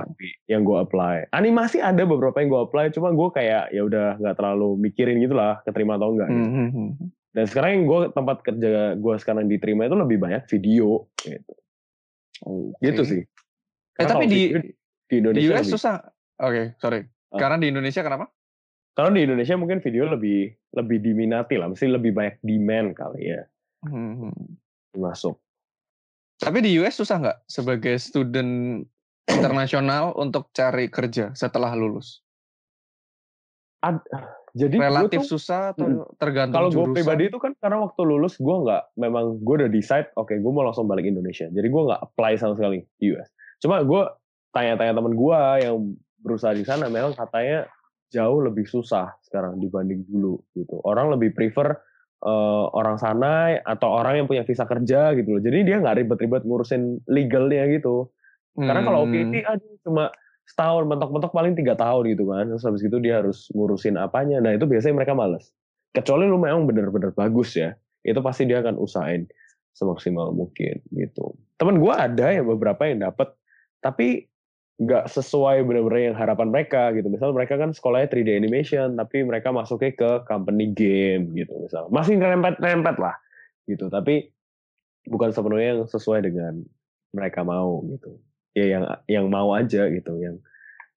yang gue apply animasi ada beberapa yang gue apply cuma gue kayak ya udah nggak terlalu mikirin gitulah keterima atau enggak gitu. Hmm, hmm, dan sekarang yang gue tempat kerja gue sekarang diterima itu lebih banyak video gitu Oke. gitu sih Eh, Karena tapi kalau di di di Indonesia US lebih- susah. Oke, sorry. Ah. Karena di Indonesia kenapa? Kalau di Indonesia mungkin video lebih lebih diminati lah, mesti lebih banyak demand kali ya Hmm, hmm. masuk. Tapi di US susah nggak sebagai student internasional untuk cari kerja setelah lulus? Ad- jadi Relatif tuh, susah atau tergantung kalau gue pribadi itu kan karena waktu lulus gue nggak, memang gue udah decide, oke gue mau langsung balik Indonesia. Jadi gue nggak apply sama sekali di US. Cuma gue tanya-tanya temen gue yang berusaha di sana, memang katanya jauh lebih susah sekarang dibanding dulu gitu. Orang lebih prefer eh, orang sana atau orang yang punya visa kerja gitu loh. Jadi dia nggak ribet-ribet ngurusin legalnya gitu. Karena kalau Hmm. OPT aduh cuma setahun mentok-mentok paling tiga tahun gitu kan. Terus habis itu dia harus ngurusin apanya. Nah itu biasanya mereka males. Kecuali lu memang bener-bener bagus ya. Itu pasti dia akan usahain semaksimal mungkin gitu. Temen gue ada yang beberapa yang dapet. Tapi nggak sesuai bener-bener yang harapan mereka gitu. Misal mereka kan sekolahnya 3D animation. Tapi mereka masuknya ke company game gitu misal. Masih ngerempet-ngerempet lah gitu. Tapi bukan sepenuhnya yang sesuai dengan mereka mau gitu ya yang yang mau aja gitu yang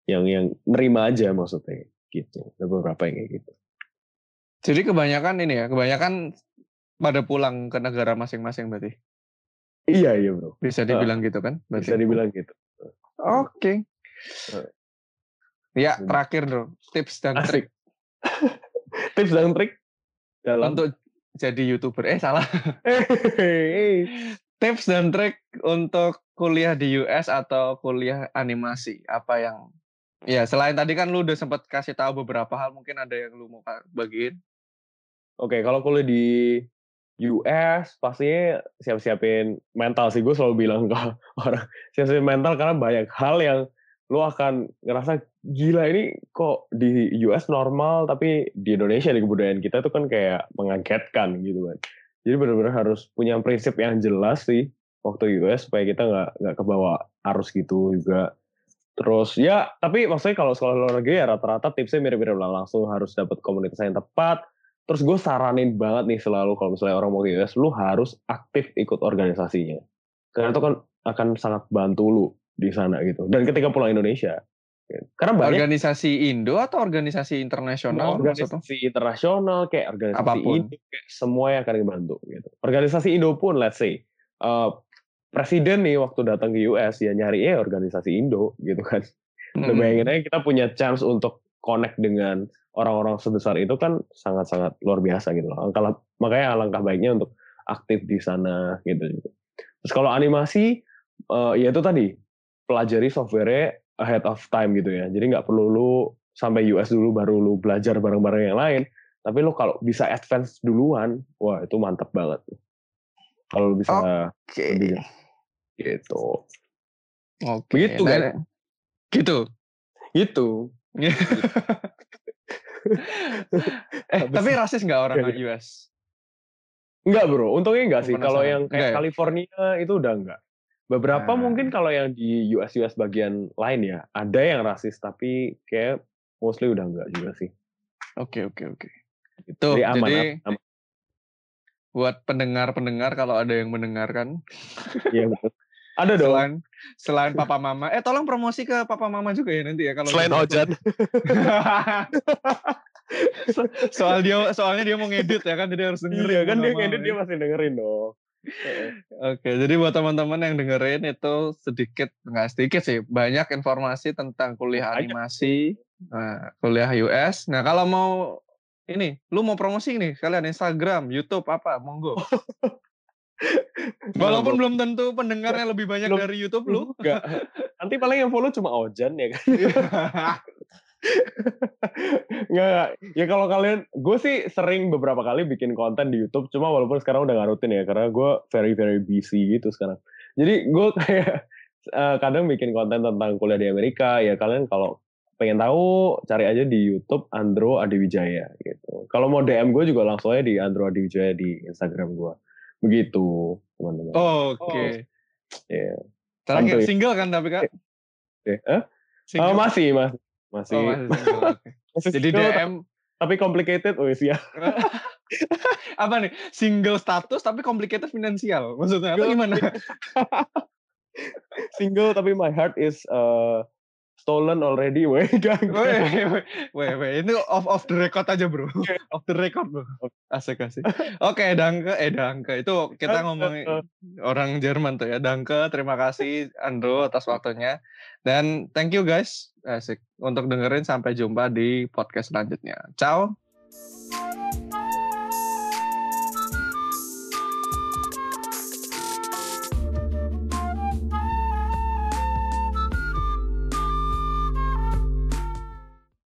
yang yang nerima aja maksudnya gitu ada beberapa yang kayak gitu Jadi kebanyakan ini ya, kebanyakan pada pulang ke negara masing-masing berarti. iya iya bro Bisa dibilang gitu kan? Berarti. bisa dibilang gitu Oke. Eh. Ya, terakhir dong. Tips dan trik. tips dan trik dalam untuk jadi youtuber. Eh salah. tips dan trik untuk kuliah di US atau kuliah animasi apa yang ya selain tadi kan lu udah sempat kasih tahu beberapa hal mungkin ada yang lu mau bagiin oke kalau kuliah di US pastinya siap-siapin mental sih gue selalu bilang ke orang siap-siapin mental karena banyak hal yang lu akan ngerasa gila ini kok di US normal tapi di Indonesia di kebudayaan kita tuh kan kayak mengagetkan gitu kan jadi benar-benar harus punya prinsip yang jelas sih waktu US supaya kita nggak nggak kebawa arus gitu juga. Terus ya, tapi maksudnya kalau sekolah luar negeri ya rata-rata tipsnya mirip-mirip lah. Langsung harus dapat komunitas yang tepat. Terus gue saranin banget nih selalu kalau misalnya orang mau ke US, lu harus aktif ikut organisasinya. Karena itu kan akan sangat bantu lu di sana gitu. Dan ketika pulang Indonesia, karena banyak organisasi Indo atau organisasi internasional? Organisasi internasional kayak organisasi Apa pun. Indo, kayak semua yang akan dibantu gitu. Organisasi Indo pun, let's say, uh, presiden nih waktu datang ke US ya nyari ya organisasi Indo gitu kan. Hmm. bayangin aja kita punya chance untuk connect dengan orang-orang sebesar itu kan sangat-sangat luar biasa gitu loh. Angka, makanya alangkah baiknya untuk aktif di sana gitu. Terus kalau animasi, uh, ya itu tadi pelajari software ahead of time gitu ya. Jadi nggak perlu lu sampai US dulu baru lu belajar bareng-bareng yang lain. Tapi lu kalau bisa advance duluan, wah itu mantap banget. Kalau lu bisa okay. lebih gitu. Oke. Okay. Begitu kan? Gitu. Gitu. Eh, tapi rasis nggak orang di US? Enggak bro, untungnya enggak sih. Kalau yang kayak ya? California itu udah enggak. Beberapa nah. mungkin kalau yang di US US bagian lain ya, ada yang rasis tapi kayak mostly udah enggak juga sih. Oke oke oke. Itu jadi, aman, jadi aman. buat pendengar-pendengar kalau ada yang mendengarkan. Iya betul. Ada dong. Selain, selain papa mama. Eh tolong promosi ke papa mama juga ya nanti ya kalau Selain Ojan. Soal dia soalnya dia mau ngedit ya kan jadi harus dengerin. Iya kan dia ngedit dia masih dengerin dong. Oke, jadi buat teman-teman yang dengerin itu sedikit nggak sedikit sih banyak informasi tentang kuliah animasi, nah, kuliah US. Nah kalau mau ini, lu mau promosi nih kalian Instagram, YouTube apa, monggo. Walaupun belum tentu pendengarnya lebih banyak belum, dari YouTube lu. Enggak. Nanti paling yang follow cuma Ojan ya kan. Nggak, ya kalau kalian, gue sih sering beberapa kali bikin konten di YouTube, cuma walaupun sekarang udah gak rutin ya, karena gue very very busy gitu sekarang. Jadi gue kayak uh, kadang bikin konten tentang kuliah di Amerika, ya kalian kalau pengen tahu cari aja di YouTube Andro Adiwijaya gitu. Kalau mau DM gue juga langsung aja di Andro Adiwijaya di Instagram gue. Begitu, teman-teman. Oh, Oke. Okay. Oh, yeah. Terakhir single kan tapi kak? Eh, eh? Oh, masih, masih. Masih. Oh, masih Jadi DM tapi complicated oh ya. apa nih? Single status tapi complicated finansial. Maksudnya apa gimana? single tapi my heart is uh, stolen already, weh. weh, weh, weh, ini off off the record aja, bro. off the record, bro. Asik asik. Oke, okay, Danke, eh Danke. Itu kita ngomongin orang Jerman tuh ya. Danke, terima kasih Andro atas waktunya. Dan thank you guys, asik untuk dengerin. Sampai jumpa di podcast selanjutnya. Ciao.